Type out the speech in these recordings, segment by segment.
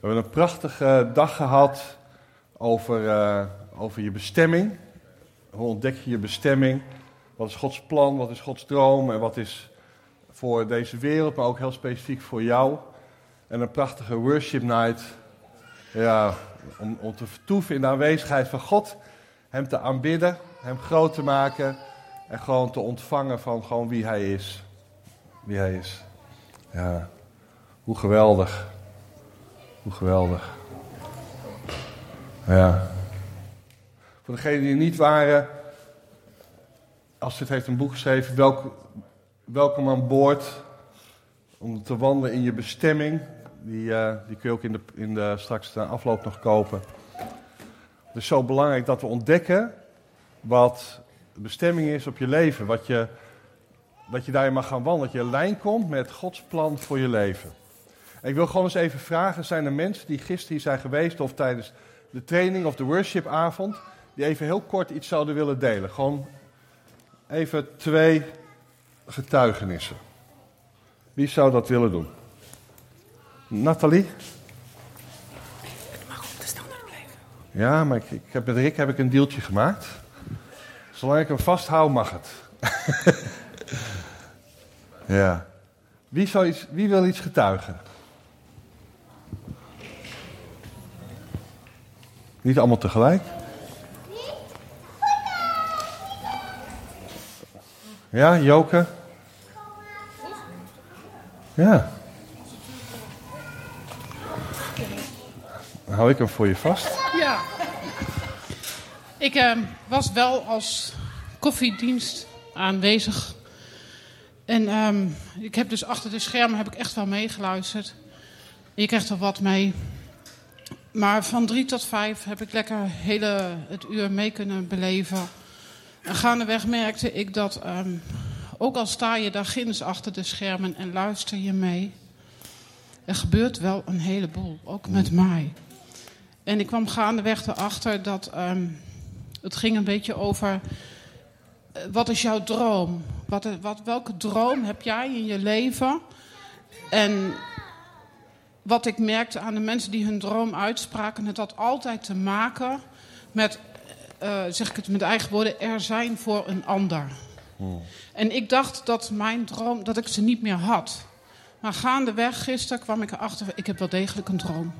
We hebben een prachtige dag gehad over, eh, over je bestemming. Hoe ontdek je je bestemming? Wat is Gods plan? Wat is Gods droom? En wat is voor deze wereld, maar ook heel specifiek voor jou? En een prachtige worship night. Ja, om, om te vertoeven in de aanwezigheid van God. Hem te aanbidden, hem groot te maken. En gewoon te ontvangen van gewoon wie hij is. Wie hij is. Ja, hoe geweldig. Hoe geweldig. Ja. Voor degenen die er niet waren, Astrid heeft een boek geschreven, welkom, welkom aan boord, om te wandelen in je bestemming. Die, uh, die kun je ook in de, in de, straks de afloop nog kopen. Het is zo belangrijk dat we ontdekken wat de bestemming is op je leven. Wat je, dat je daarin mag gaan wandelen. Dat je in lijn komt met Gods plan voor je leven. Ik wil gewoon eens even vragen: zijn er mensen die gisteren hier zijn geweest of tijdens de training of de worshipavond, die even heel kort iets zouden willen delen? Gewoon even twee getuigenissen. Wie zou dat willen doen? Nathalie? Ik mag op de standaard blijven. Ja, maar ik, ik heb, met Rick heb ik een deeltje gemaakt. Zolang ik hem vasthoud, mag het. ja. Wie, zou iets, wie wil iets getuigen? Niet allemaal tegelijk. Ja, Joke? Ja. Hou ik hem voor je vast. Ja. Ik uh, was wel als koffiedienst aanwezig. En um, ik heb dus achter de schermen heb ik echt wel meegeluisterd. Je krijgt er wat mee. Maar van drie tot vijf heb ik lekker hele het uur mee kunnen beleven. En gaandeweg merkte ik dat, um, ook al sta je daar ginds achter de schermen en luister je mee, er gebeurt wel een heleboel, ook met mij. En ik kwam gaandeweg erachter dat um, het ging een beetje over, uh, wat is jouw droom? Wat, wat, welke droom heb jij in je leven? En wat ik merkte aan de mensen die hun droom uitspraken, het had altijd te maken met, uh, zeg ik het met eigen woorden, er zijn voor een ander. Hmm. En ik dacht dat mijn droom, dat ik ze niet meer had. Maar gaandeweg gisteren kwam ik erachter, ik heb wel degelijk een droom.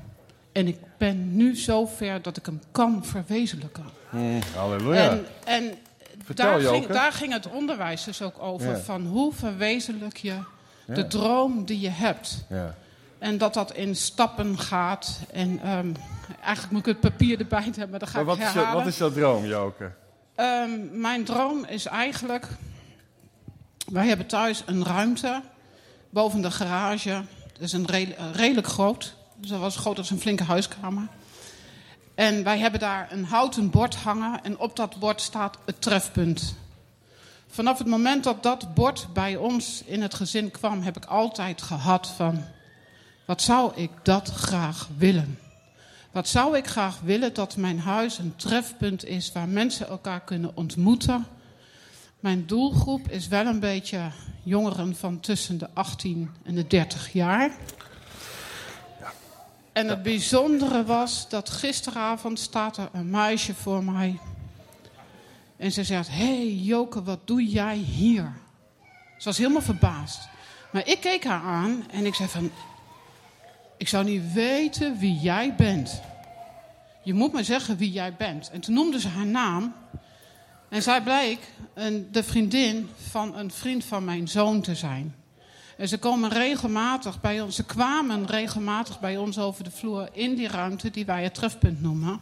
En ik ben nu zo ver dat ik hem kan verwezenlijken. Hmm. Halleluja. En, en daar, ging, daar, ging, het onderwijs dus ook over. Ja. Van hoe verwezenlijk je ja. de droom die je hebt. Ja. En dat dat in stappen gaat. En um, eigenlijk moet ik het papier erbij hebben, maar dan ga maar wat ik is je, wat is jouw droom, Joke? Um, mijn droom is eigenlijk... Wij hebben thuis een ruimte boven de garage. Dat is een re redelijk groot. Dus dat was groot als een flinke huiskamer. En wij hebben daar een houten bord hangen. En op dat bord staat het trefpunt. Vanaf het moment dat dat bord bij ons in het gezin kwam... heb ik altijd gehad van... Wat zou ik dat graag willen? Wat zou ik graag willen dat mijn huis een trefpunt is waar mensen elkaar kunnen ontmoeten? Mijn doelgroep is wel een beetje jongeren van tussen de 18 en de 30 jaar. Ja. En het bijzondere was dat gisteravond staat er een meisje voor mij. En ze zegt, hé hey, Joke, wat doe jij hier? Ze was helemaal verbaasd. Maar ik keek haar aan en ik zei van, ik zou niet weten wie jij bent. Je moet me zeggen wie jij bent. En toen noemde ze haar naam. En zij bleek een, de vriendin van een vriend van mijn zoon te zijn. En ze komen regelmatig bij ons, ze kwamen regelmatig bij ons over de vloer in die ruimte die wij het trefpunt noemen.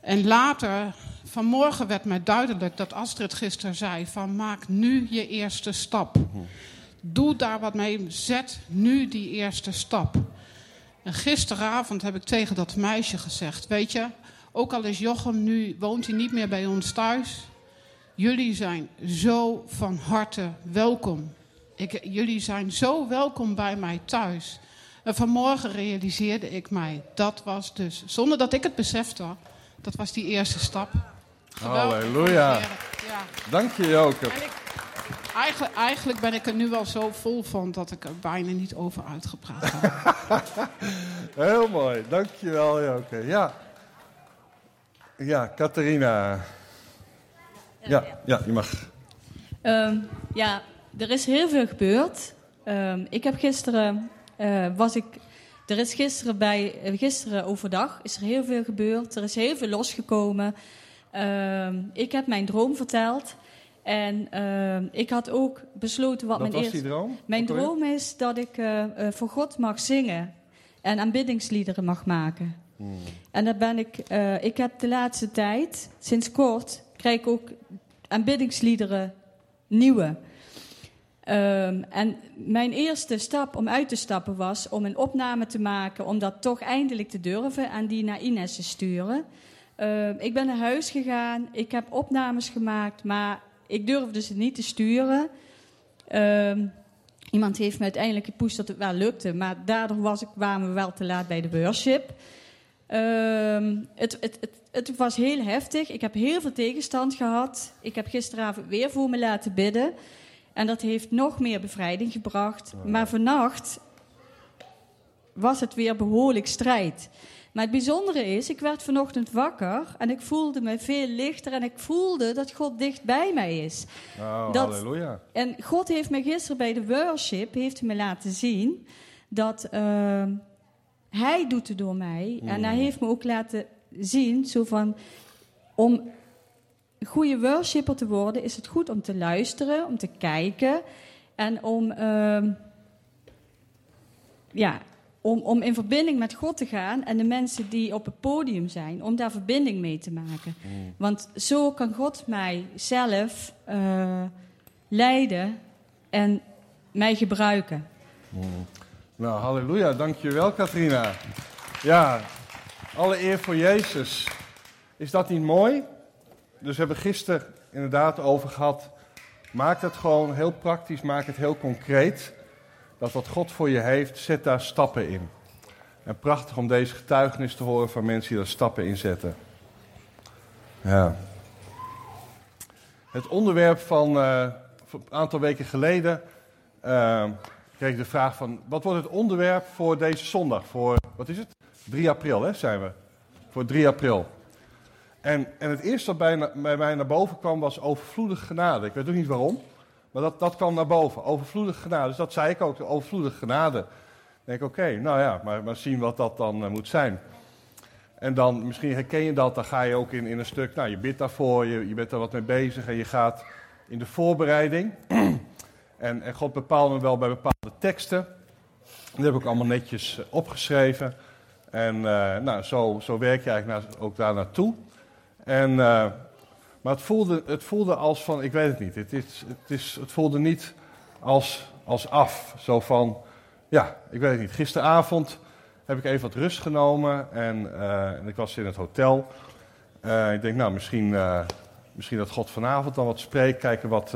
En later, vanmorgen werd mij duidelijk dat Astrid gisteren zei: van maak nu je eerste stap. Doe daar wat mee. Zet nu die eerste stap. En gisteravond heb ik tegen dat meisje gezegd: Weet je, ook al is Jochem nu, woont hij niet meer bij ons thuis. Jullie zijn zo van harte welkom. Ik, jullie zijn zo welkom bij mij thuis. En vanmorgen realiseerde ik mij, dat was dus, zonder dat ik het besefte, dat was die eerste stap. Halleluja. Ja. Dank je, Joke. Eigenlijk, eigenlijk ben ik er nu wel zo vol van dat ik er bijna niet over uitgepraat heb. Heel mooi, dankjewel Joke. Ja, ja Catharina. Ja, ja, je mag. Ehm, ja, er is heel veel gebeurd. Ehm, ik heb gisteren, eh, was ik, er is gisteren bij, eh, gisteren overdag is er heel veel gebeurd. Er is heel veel losgekomen. Ehm, ik heb mijn droom verteld. En ehm, ik had ook besloten wat, Wat mijn was die eerste... droom? Mijn droom is dat ik eh, eh, voor God mag zingen en aanbiddingsliederen mag maken. Hmm. En daar ben ik, eh, ik heb de laatste tijd, sinds kort, krijg ik ook aanbiddingsliederen nieuwe. Ehm, en mijn eerste stap om uit te stappen was om een opname te maken, om dat toch eindelijk te durven en die naar Ines te sturen. Ehm, ik ben naar huis gegaan, ik heb opnames gemaakt, maar ik durfde ze niet te sturen. Ehm, iemand heeft me uiteindelijk gepusht dat het wel lukte, maar daardoor was ik, waren we wel te laat bij de worship. Ehm, het, het, het, het was heel heftig. Ik heb heel veel tegenstand gehad. Ik heb gisteravond weer voor me laten bidden. En dat heeft nog meer bevrijding gebracht. Maar vannacht was het weer behoorlijk strijd. Maar het bijzondere is, ik werd vanochtend wakker en ik voelde me veel lichter en ik voelde dat God dicht bij mij is. Oh, Dat- halleluja. En God heeft me gisteren bij de worship heeft me laten zien dat ehm, Hij doet het door mij. En Hij heeft me ook laten zien, zo van, om een goede worshipper te worden, is het goed om te luisteren, om te kijken en om, ehm, ja, om, om in verbinding met God te gaan en de mensen die op het podium zijn, om daar verbinding mee te maken. Want zo kan God mij zelf eh, leiden en mij gebruiken. Nou, halleluja, dankjewel Katrina. Ja, alle eer voor Jezus. Is dat niet mooi? Dus we hebben gisteren inderdaad over gehad. Maak het gewoon heel praktisch, maak het heel concreet. Dat wat God voor je heeft, zet daar stappen in. En prachtig om deze getuigenis te horen van mensen die daar stappen in zetten. Ja. Het onderwerp van eh, een aantal weken geleden eh, kreeg ik de vraag van... wat wordt het onderwerp voor deze zondag? Voor, wat is het? 3 april, hè, zijn we. Voor 3 april. En, en het eerste wat bij, bij mij naar boven kwam was overvloedige genade. Ik weet ook niet waarom, maar dat, dat kwam naar boven. Overvloedige genade. Dus dat zei ik ook, overvloedige genade. Dan denk ik, oké, nou ja, maar, maar zien wat dat dan eh, moet zijn. En dan, misschien herken je dat, dan ga je ook in, in een stuk, nou je bidt daarvoor, je, je bent er wat mee bezig en je gaat in de voorbereiding. en, en God bepaalt me wel bij bepaalde teksten. Dat heb ik allemaal netjes eh, opgeschreven. En eh, nou, zo, zo werk je eigenlijk ook daar naartoe. En, maar het voelde, het voelde als van, ik weet het niet, het, is, het, is, het voelde niet als, als af. Zo van, ja, ik weet het niet. Gisteravond heb ik even wat rust genomen en, eh, en ik was in het hotel. Eh, ik denk, nou, misschien, eh, misschien dat God vanavond dan wat spreekt, kijken wat,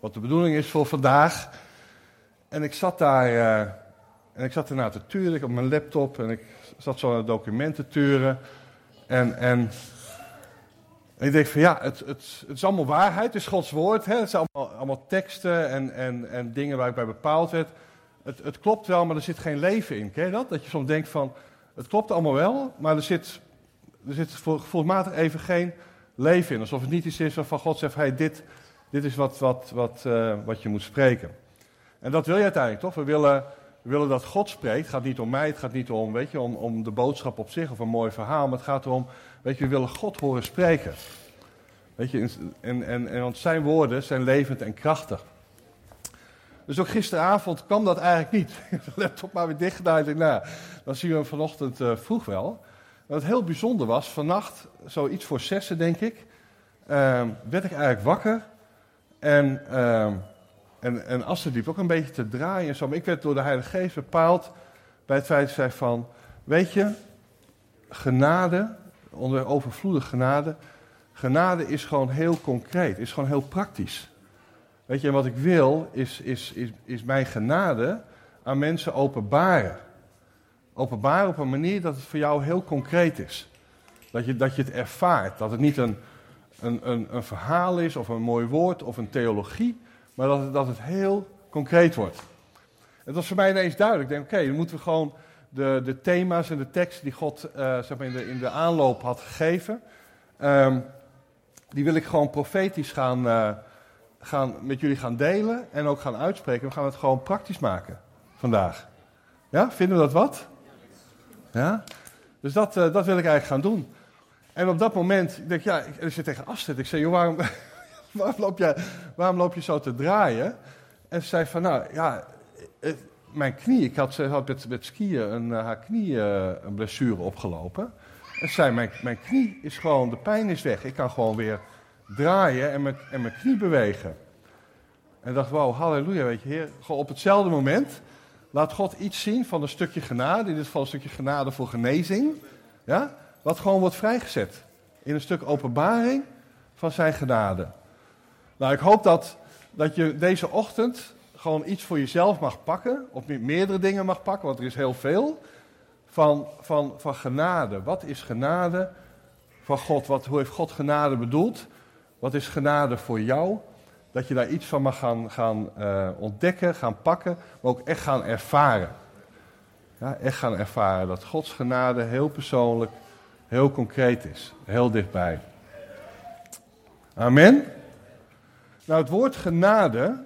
wat de bedoeling is voor vandaag. En ik zat daar, en ik zat ernaar te turen, ik op mijn laptop en ik zat zo naar documenten turen. En, en en ik denk van ja, het, het, het is allemaal waarheid, het is Gods woord. Hè? Het zijn allemaal, allemaal teksten en, en, en dingen waar ik bij bepaald werd. Het, het klopt wel, maar er zit geen leven in. Ken je dat? Dat je soms denkt van, het klopt allemaal wel, maar er zit, er zit even geen leven in. Alsof het niet iets is waarvan God zegt, hey, dit, dit is wat, wat, wat, eh, wat je moet spreken. En dat wil je uiteindelijk toch? We willen, we willen dat God spreekt. Het gaat niet om mij, het gaat niet om, weet je, om, om de boodschap op zich of een mooi verhaal. Maar het gaat erom, weet je, we willen God horen spreken. Weet je, en, en, en want zijn woorden zijn levend en krachtig. Dus ook gisteravond kwam dat eigenlijk niet. De laptop maar weer dicht gedaan. Nou, dan zien we hem vanochtend eh, vroeg wel. Wat heel bijzonder was, vannacht, zoiets voor zessen denk ik, ehm, werd ik eigenlijk wakker. En, ehm, en, en liep ook een beetje te draaien en zo. Maar ik werd door de Heilige Geest bepaald bij het feit dat zij van, weet je, genade, onder overvloedig genade, genade is gewoon heel concreet, is gewoon heel praktisch. Weet je, en wat ik wil, is, is, is, is mijn genade aan mensen openbaren. Openbaren op een manier dat het voor jou heel concreet is. Dat je, dat je het ervaart. Dat het niet een, een, een, een verhaal is of een mooi woord of een theologie. Maar dat, het- dat het heel concreet wordt. Het was voor mij ineens duidelijk. Ik denk, oké, dan moeten we gewoon de, de thema's en de teksten die God eh, zeg maar in, de, in de aanloop had gegeven, ehm, die wil ik gewoon profetisch gaan, eh, gaan, met jullie gaan delen en ook gaan uitspreken. We gaan het gewoon praktisch maken vandaag. Ja, vinden we dat wat? Ja? Dus dat, eh, dat wil ik eigenlijk gaan doen. En op dat moment, ik denk ja, ik zit tegen Astrid. Ik zei, joh, waarom, waarom, loop je, waarom loop je zo te draaien? En ze zei van, nou ja, mijn knie, ik had, ze had met, met skiën een, eh, haar knie eh, een blessure opgelopen. En ze zei, mijn, mijn knie is gewoon, de pijn is weg. Ik kan gewoon weer draaien en mijn, en mijn knie bewegen. En dacht, wauw, halleluja, weet je, heer. Gewoon op hetzelfde moment laat God iets zien van een stukje genade. In dit geval een stukje genade voor genezing. Ja? Wat gewoon wordt vrijgezet. In een stuk openbaring van zijn genade. Nou, ik hoop dat, dat je deze ochtend gewoon iets voor jezelf mag pakken. Of me- meerdere dingen mag pakken, want er is heel veel. Van, van, van genade. Wat is genade van God? Wat, hoe heeft God genade bedoeld? Wat is genade voor jou? Dat je daar iets van mag gaan, gaan eh, ontdekken, gaan pakken, maar ook echt gaan ervaren. Ja, echt gaan ervaren dat Gods genade heel persoonlijk, heel concreet is. Heel dichtbij. Amen. Nou, het woord genade,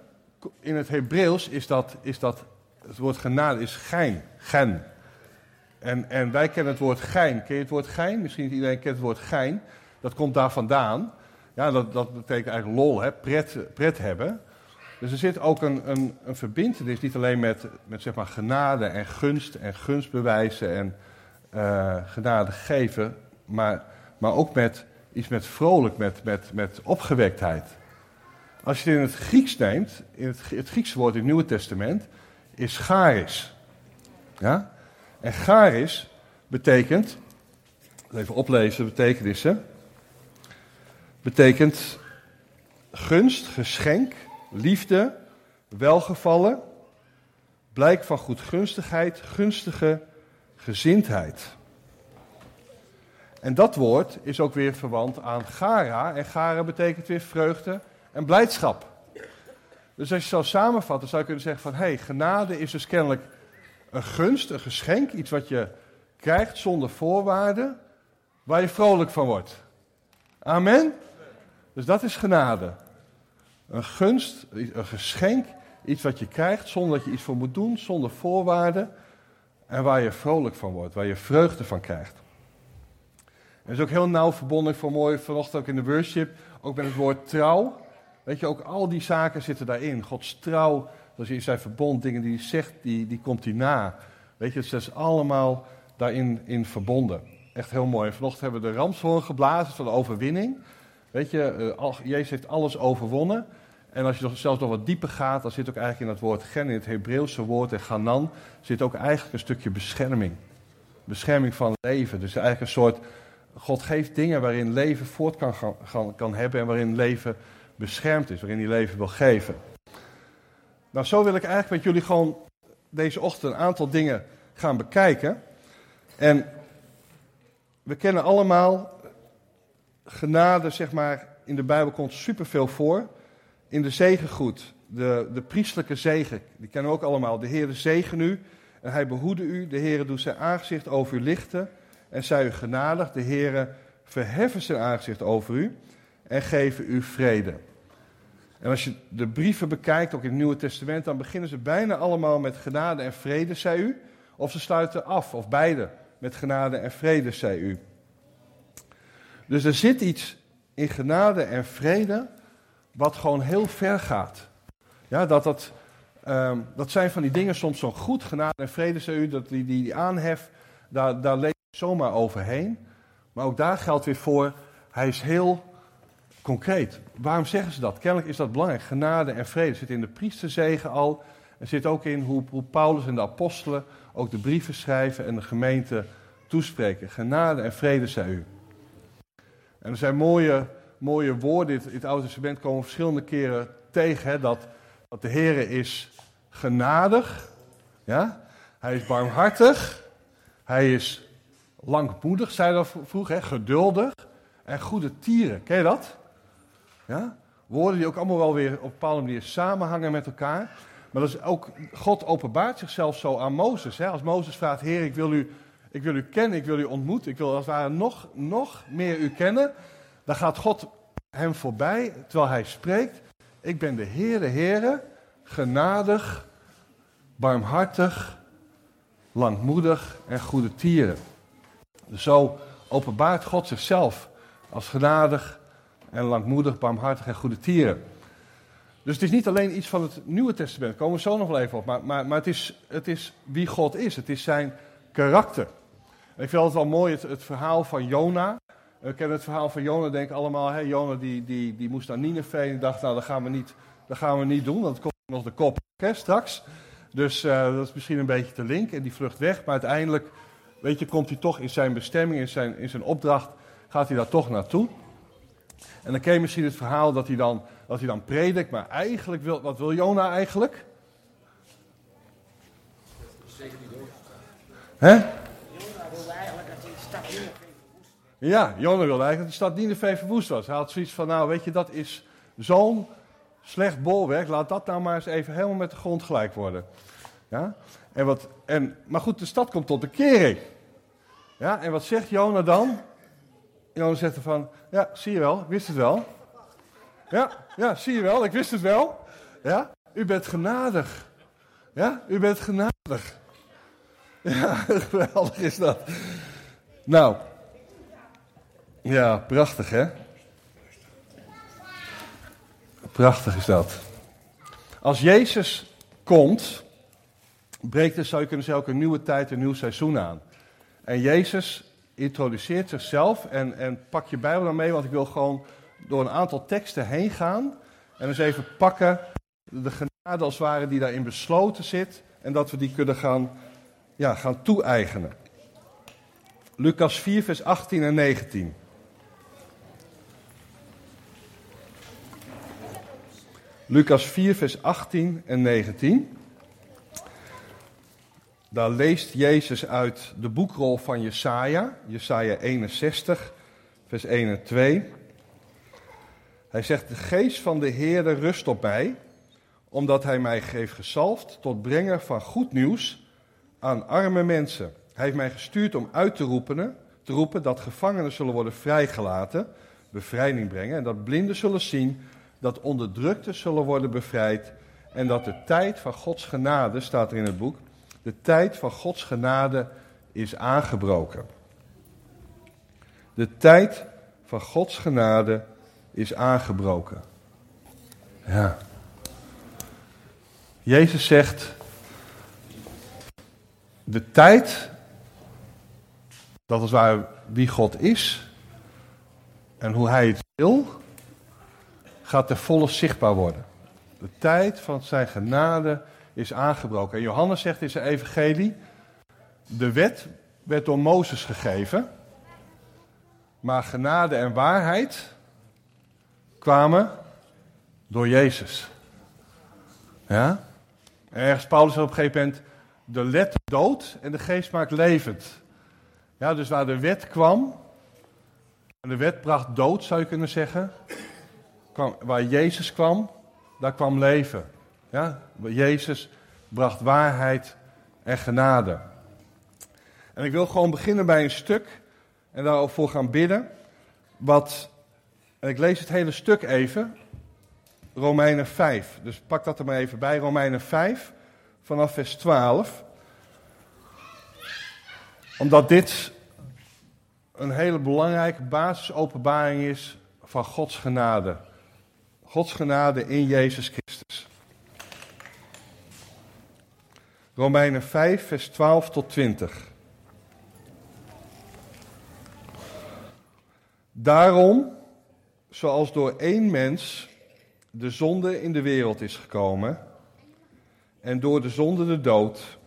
in het Hebreeuws is dat, is dat het woord genade is gein, gen. En, en wij kennen het woord gein. Ken je het woord gein? Misschien iedereen kent het woord gein. Dat komt daar vandaan. Ja, dat, dat betekent eigenlijk lol, hè? Pret, pret hebben. Dus er zit ook een, een, een verbindenis, niet alleen met, met zeg maar genade en gunst en gunst bewijzen en eh, genade geven, maar, maar ook met iets met vrolijk, met, met, met opgewektheid. Als je het in het Grieks neemt, in het, het Griekse woord in het Nieuwe Testament, is charis. Ja? En charis betekent, even oplezen de betekenissen, betekent gunst, geschenk, liefde, welgevallen, blijk van goedgunstigheid, gunstige gezindheid. En dat woord is ook weer verwant aan gara. En gara betekent weer vreugde en blijdschap. Dus als je zou samenvatten, zou je kunnen zeggen van... hé, hey, genade is dus kennelijk een gunst, een geschenk. Iets wat je krijgt zonder voorwaarden, waar je vrolijk van wordt. Amen? Dus dat is genade. Een gunst, een geschenk, iets wat je krijgt zonder dat je iets voor moet doen, zonder voorwaarden. En waar je vrolijk van wordt, waar je vreugde van krijgt. En is ook heel nauw verbonden, voor mooi vanochtend ook in de worship, ook met het woord trouw. Weet je, ook al die zaken zitten daarin. Gods trouw, dat in zijn verbond, dingen die hij zegt, die, die komt hij na. Weet je, het is allemaal daarin in verbonden. Echt heel mooi. Vanochtend hebben we de ramshoorn geblazen van de overwinning. Weet je, eh, Jezus heeft alles overwonnen. En als je zelfs nog wat dieper gaat, dan zit ook eigenlijk in het woord gen, in het Hebreeuwse woord en ganan, zit ook eigenlijk een stukje bescherming. Bescherming van leven. Dus eigenlijk een soort, God geeft dingen waarin leven voort kan, gaan- kan hebben en waarin leven beschermd is, waarin hij leven wil geven. Nou, zo wil ik eigenlijk met jullie gewoon deze ochtend een aantal dingen gaan bekijken. En we kennen allemaal genade, zeg maar, in de Bijbel komt superveel voor. In de zegengroet, de, de priestelijke zegen, die kennen we ook allemaal. De Heer zegen u en hij behoede u. De Heer doet zijn aangezicht over u lichten en zij u genadig. De Heer verheffen zijn aangezicht over u en geven u vrede. En als je de brieven bekijkt, ook in het Nieuwe Testament, dan beginnen ze bijna allemaal met genade en vrede, zei u. Of ze sluiten af, of beide, met genade en vrede, zei u. Dus er zit iets in genade en vrede wat gewoon heel ver gaat. Ja, dat, dat, ehm, dat zijn van die dingen soms zo goed, genade en vrede, zei u, dat die, die, die aanhef, daar, daar leef je zomaar overheen. Maar ook daar geldt weer voor, hij is heel concreet. Waarom zeggen ze dat? Kennelijk is dat belangrijk. Genade en vrede zit in de priesterzegen al. Er zit ook in hoe, hoe Paulus en de apostelen ook de brieven schrijven en de gemeente toespreken. Genade en vrede, zei u. En er zijn mooie, mooie woorden in het, Oude Testament komen verschillende keren tegen. Hè, dat, dat de Heer is genadig. Ja? Hij is barmhartig. Hij is langmoedig, zei dat vroeger. Geduldig. En goede tieren. Ken je dat? Ja? woorden die ook allemaal wel weer op een bepaalde manier samenhangen met elkaar. Maar dat is ook, God openbaart zichzelf zo aan Mozes. Hè? Als Mozes vraagt, Heer, ik wil, u, ik wil u kennen, ik wil u ontmoeten, ik wil als het ware nog, nog meer u kennen. Dan gaat God hem voorbij, terwijl hij spreekt. Ik ben de Heere, Heere, genadig, barmhartig, langmoedig en goede tieren. Dus zo openbaart God zichzelf als genadig en langmoedig, barmhartig en goede tieren. Dus het is niet alleen iets van het Nieuwe Testament, daar komen we zo nog wel even op, maar, maar, maar het, is, het is wie God is, het is zijn karakter. ik vind het wel mooi het, verhaal van Jona. We kennen het verhaal van Jona, denk allemaal, hey, Jona die, die, die moest naar Nineveh en dacht, nou dat gaan we niet, dat gaan we niet doen, want het komt nog de kop hè, straks. Dus uh, dat is misschien een beetje te link en die vlucht weg, maar uiteindelijk, weet je, komt hij toch in zijn bestemming, in zijn, in zijn opdracht, gaat hij daar toch naartoe. En dan ken je misschien het verhaal dat hij dan, dat hij dan predikt, maar eigenlijk wil, wat wil Jona eigenlijk? Zeker niet Hè? Jona wilde eigenlijk dat die stad Nineveh verwoest Ja, Jona eigenlijk dat stad verwoest was. Hij had zoiets van, nou weet je, dat is zo'n slecht bolwerk, laat dat nou maar eens even helemaal met de grond gelijk worden. Ja? En wat, en, maar goed, de stad komt tot de kering. Ja, en wat zegt Jona dan? Jonas zegt van, ja, zie je wel, wist het wel. Ja, ja, zie je wel, ik wist het wel. Ja, u bent genadig. Ja, u bent genadig. Ja, geweldig is dat. Nou, ja, prachtig hè. Prachtig is dat. Als Jezus komt, breekt er, zou je kunnen zeggen, ook een nieuwe tijd, een nieuw seizoen aan. En Jezus introduceert zichzelf en, en pak je Bijbel dan mee, want ik wil gewoon door een aantal teksten heen gaan. En eens even pakken de genade als ware die daarin besloten zit. En dat we die kunnen gaan, ja, gaan toe-eigenen. Lucas 4, vers 18 en 19. Lucas 4, vers 18 en 19. Daar leest Jezus uit de boekrol van Jesaja, Jesaja 61, vers 1 en 2. Hij zegt, de geest van de Heere rust op mij, omdat hij mij heeft gezalfd tot brenger van goed nieuws aan arme mensen. Hij heeft mij gestuurd om uit te roepen, te roepen dat gevangenen zullen worden vrijgelaten, bevrijding brengen, en dat blinden zullen zien, dat onderdrukten zullen worden bevrijd, en dat de tijd van Gods genade, staat er in het boek, de tijd van Gods genade is aangebroken. De tijd van Gods genade is aangebroken. Ja. Jezus zegt, de tijd, dat is waar wie God is en hoe hij het wil, gaat ter volle zichtbaar worden. De tijd van zijn genade is aangebroken. En Johannes zegt in zijn evangelie, de wet werd door Mozes gegeven, maar genade en waarheid kwamen door Jezus. Ja? En ergens Paulus op een gegeven moment, de let dood en de geest maakt levend. Ja, dus waar de wet kwam, en de wet bracht dood zou je kunnen zeggen, waar Jezus kwam, daar kwam leven. Ja? Jezus bracht waarheid en genade. En ik wil gewoon beginnen bij een stuk en daarvoor gaan bidden. Wat, en ik lees het hele stuk even, Romeinen 5. Dus pak dat er maar even bij, Romeinen 5, vanaf vers 12. Omdat dit een hele belangrijke basisopenbaring is van Gods genade. Gods genade in Jezus Christus. Romeinen 5, vers 12 tot 20. Daarom, zoals door één mens de zonde in de wereld is gekomen, en door de zonde de dood,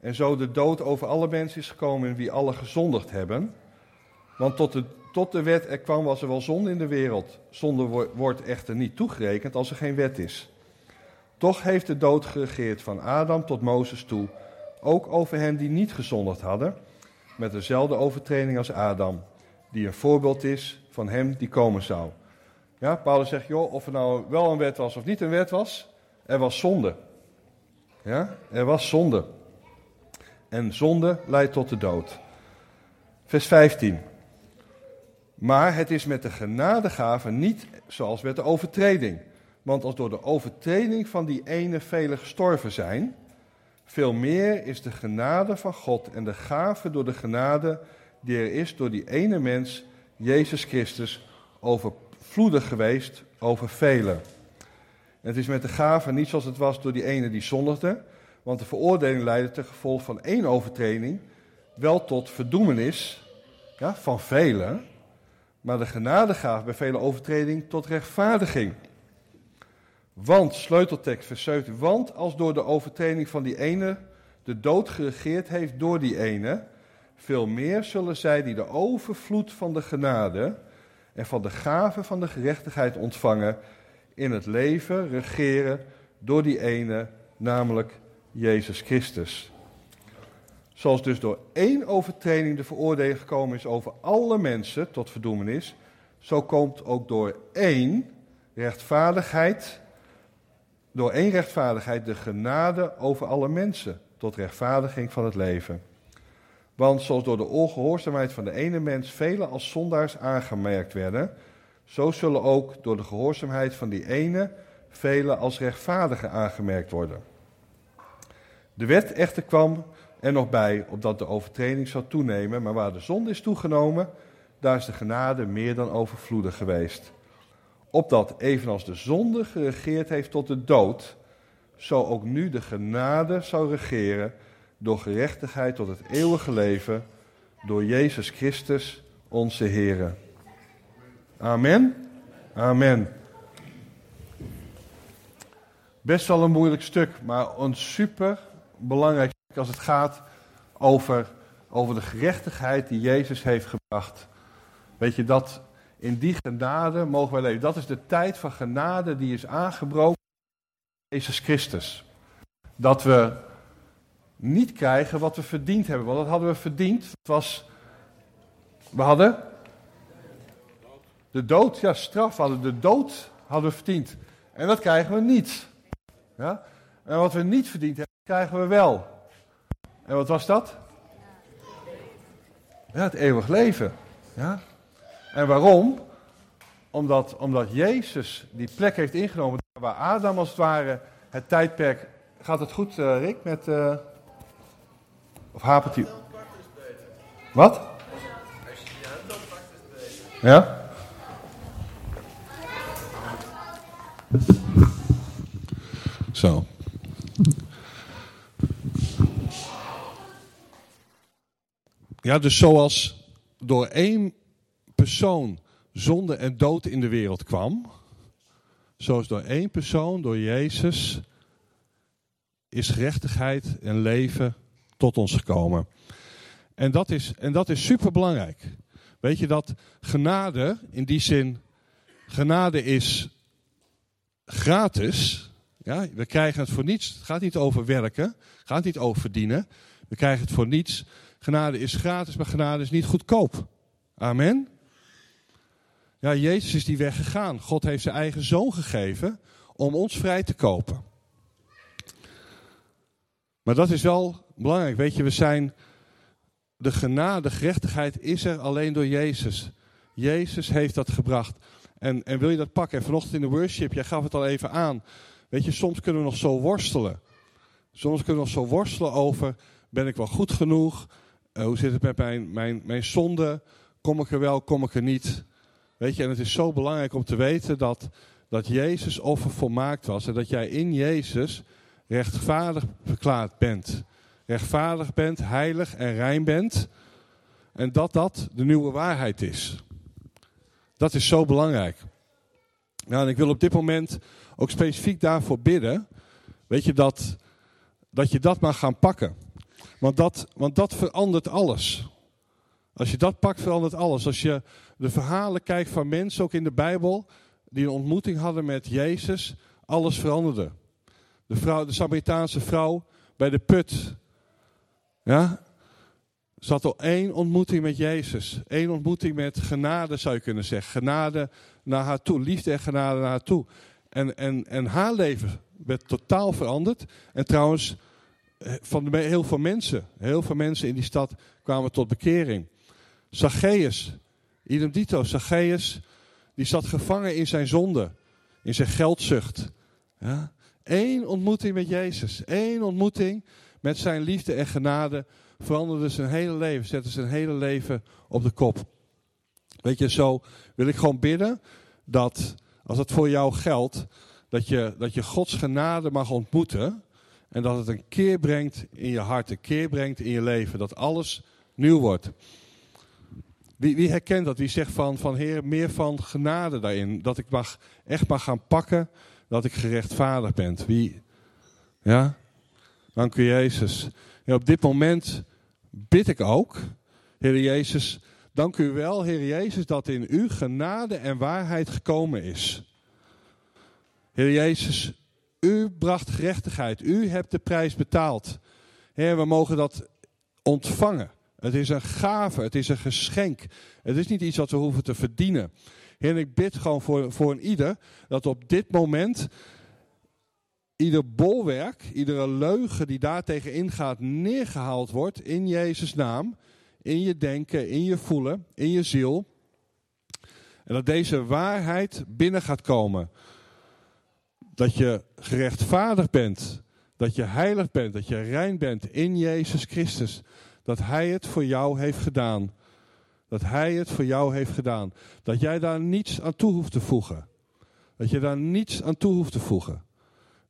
en zo de dood over alle mensen is gekomen in wie alle gezondigd hebben, want tot de, tot de wet er kwam was er wel zonde in de wereld. Zonde wordt echter niet toegerekend als er geen wet is. Toch heeft de dood geregeerd van Adam tot Mozes toe, ook over hen die niet gezondigd hadden, met dezelfde overtreding als Adam, die een voorbeeld is van hem die komen zou. Ja, Paulus zegt, joh, of het nou wel een wet was of niet een wet was, er was zonde. Ja, er was zonde. En zonde leidt tot de dood. Vers 15. Maar het is met de genadegave niet zoals met de overtreding. Want als door de overtreding van die ene velen gestorven zijn, veel meer is de genade van God en de gave door de genade die er is door die ene mens, Jezus Christus, overvloedig geweest over velen. En het is met de gave niet zoals het was door die ene die zondigde, want de veroordeling leidde ten gevolg van één overtreding wel tot verdoemenis ja, van velen, maar de genadegave bij vele overtreding tot rechtvaardiging. Want, sleuteltekst vers 17, want als door de overtreding van die ene de dood geregeerd heeft door die ene, veel meer zullen zij die de overvloed van de genade en van de gave van de gerechtigheid ontvangen, in het leven regeren door die ene, namelijk Jezus Christus. Zoals dus door één overtreding de veroordeling gekomen is over alle mensen tot verdoemenis, zo komt ook door één rechtvaardigheid, door één rechtvaardigheid de genade over alle mensen tot rechtvaardiging van het leven. Want zoals door de ongehoorzaamheid van de ene mens velen als zondaars aangemerkt werden, zo zullen ook door de gehoorzaamheid van die ene velen als rechtvaardigen aangemerkt worden. De wet echter kwam er nog bij, opdat de overtreding zou toenemen, maar waar de zonde is toegenomen, daar is de genade meer dan overvloedig geweest. Opdat, evenals de zonde geregeerd heeft tot de dood, zo ook nu de genade zou regeren door gerechtigheid tot het eeuwige leven, door Jezus Christus, onze Heer. Amen. Amen. Best wel een moeilijk stuk, maar een super belangrijk stuk als het gaat over, over de gerechtigheid die Jezus heeft gebracht. Weet je, dat in die genade mogen wij leven. Dat is de tijd van genade die is aangebroken in Jezus Christus. Dat we niet krijgen wat we verdiend hebben. Want dat hadden we verdiend. Het was. We hadden. De dood, ja, straf hadden. De dood hadden we verdiend. En dat krijgen we niet. Ja? En wat we niet verdiend hebben, krijgen we wel. En wat was dat? Ja, het eeuwig leven. Ja? En waarom? Omdat, omdat Jezus die plek heeft ingenomen waar Adam als het ware het tijdperk... Gaat het goed, uh, Rick, met... Uh, of hapert u? Wat? Ja? Zo. Ja, dus zoals door één persoon zonde en dood in de wereld kwam, zoals door één persoon, door Jezus, is gerechtigheid en leven tot ons gekomen. En dat is, en dat is super belangrijk. Weet je dat genade, in die zin, genade is gratis. Ja, we krijgen het voor niets. Het gaat niet over werken, het gaat niet over verdienen. We krijgen het voor niets. Genade is gratis, maar genade is niet goedkoop. Amen. Ja, Jezus is die weg gegaan. God heeft zijn eigen zoon gegeven om ons vrij te kopen. Maar dat is wel belangrijk. Weet je, we zijn. De genade, de gerechtigheid is er alleen door Jezus. Jezus heeft dat gebracht. En, en wil je dat pakken? En vanochtend in de worship, jij gaf het al even aan. Weet je, soms kunnen we nog zo worstelen. Soms kunnen we nog zo worstelen over: ben ik wel goed genoeg? Uh, hoe zit het met mijn, mijn, mijn zonde? Kom ik er wel, kom ik er niet? Weet je, en het is zo belangrijk om te weten dat, dat Jezus offer volmaakt was. En dat jij in Jezus rechtvaardig verklaard bent. Rechtvaardig bent, heilig en rein bent. En dat dat de nieuwe waarheid is. Dat is zo belangrijk. Nou, en ik wil op dit moment ook specifiek daarvoor bidden. Weet je, dat, dat je dat mag gaan pakken. Want dat, want dat verandert alles. Als je dat pakt, verandert alles. Als je de verhalen kijkt van mensen, ook in de Bijbel, die een ontmoeting hadden met Jezus, alles veranderde. De, vrouw, de Samaritaanse vrouw bij de put. Ja? zat al één ontmoeting met Jezus. Eén ontmoeting met genade, zou je kunnen zeggen. Genade naar haar toe, liefde en genade naar haar toe. En, en, en haar leven werd totaal veranderd. En trouwens, eh, van de, heel veel mensen, heel veel mensen in die stad kwamen tot bekering. Zacchaeus, idem dito, Zacchaeus, die zat gevangen in zijn zonde, in zijn geldzucht. Ja? Eén ontmoeting met Jezus, één ontmoeting met zijn liefde en genade veranderde zijn hele leven, zette zijn hele leven op de kop. Weet je, zo wil ik gewoon bidden dat, als het voor jou geldt, dat je, dat je Gods genade mag ontmoeten. En dat het een keer brengt in je hart, een keer brengt in je leven. Dat alles nieuw wordt. Wie, wie herkent dat? Wie zegt van, van Heer, meer van genade daarin? Dat ik mag, echt mag gaan pakken dat ik gerechtvaardigd ben. Wie? Ja? Dank u Jezus. Op dit moment bid ik ook, Heer Jezus, dank u wel, Heer Jezus, dat in u genade en waarheid gekomen is. Heer Jezus, u bracht gerechtigheid, u hebt de prijs betaald. Heer, we mogen dat ontvangen. Het is een gave, het is een geschenk. Het is niet iets wat we hoeven te verdienen. Heer, ik bid gewoon voor, voor een ieder dat op dit moment ieder bolwerk, iedere leugen die daartegen ingaat, neergehaald wordt in Jezus' naam. In je denken, in je voelen, in je ziel. En dat deze waarheid binnen gaat komen. Dat je gerechtvaardigd bent. Dat je heilig bent. Dat je rein bent in Jezus Christus. Dat Hij het voor jou heeft gedaan. Dat Hij het voor jou heeft gedaan. Dat jij daar niets aan toe hoeft te voegen. Dat je daar niets aan toe hoeft te voegen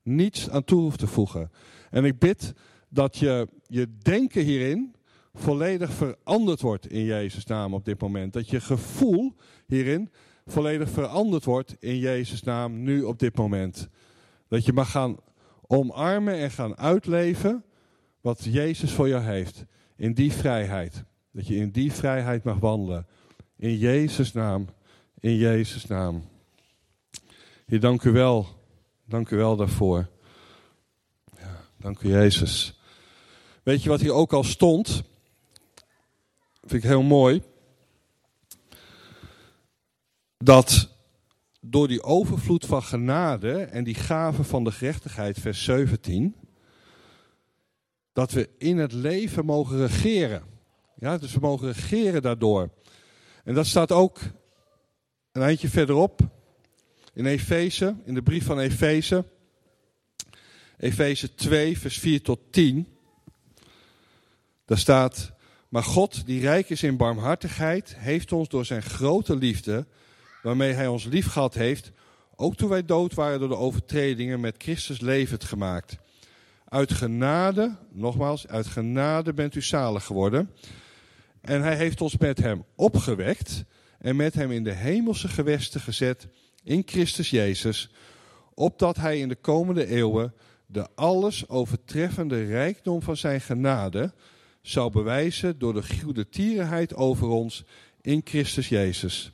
niets aan toe hoeft te voegen. En ik bid dat je, je denken hierin volledig veranderd wordt in Jezus' naam op dit moment. Dat je gevoel hierin volledig veranderd wordt in Jezus' naam nu op dit moment. Dat je mag gaan omarmen en gaan uitleven wat Jezus voor jou heeft. In die vrijheid. Dat je in die vrijheid mag wandelen. In Jezus' naam. In Jezus' naam. Heer, dank u wel Dank u wel daarvoor. Ja, dank u Jezus. Weet je wat hier ook al stond? Vind ik heel mooi. Dat door die overvloed van genade en die gave van de gerechtigheid, vers 17, dat we in het leven mogen regeren. Ja, dus we mogen regeren daardoor. En dat staat ook een eindje verderop in Efeze, in de brief van Efeze, Efeze 2, vers 4 tot 10. Daar staat, maar God, die rijk is in barmhartigheid, heeft ons door zijn grote liefde, waarmee hij ons lief gehad heeft, ook toen wij dood waren door de overtredingen, met Christus levend gemaakt. Uit genade, nogmaals, uit genade bent u zalig geworden. En hij heeft ons met hem opgewekt en met hem in de hemelse gewesten gezet in Christus Jezus, opdat hij in de komende eeuwen de alles overtreffende rijkdom van zijn genade zou bewijzen door de goede tierenheid over ons in Christus Jezus.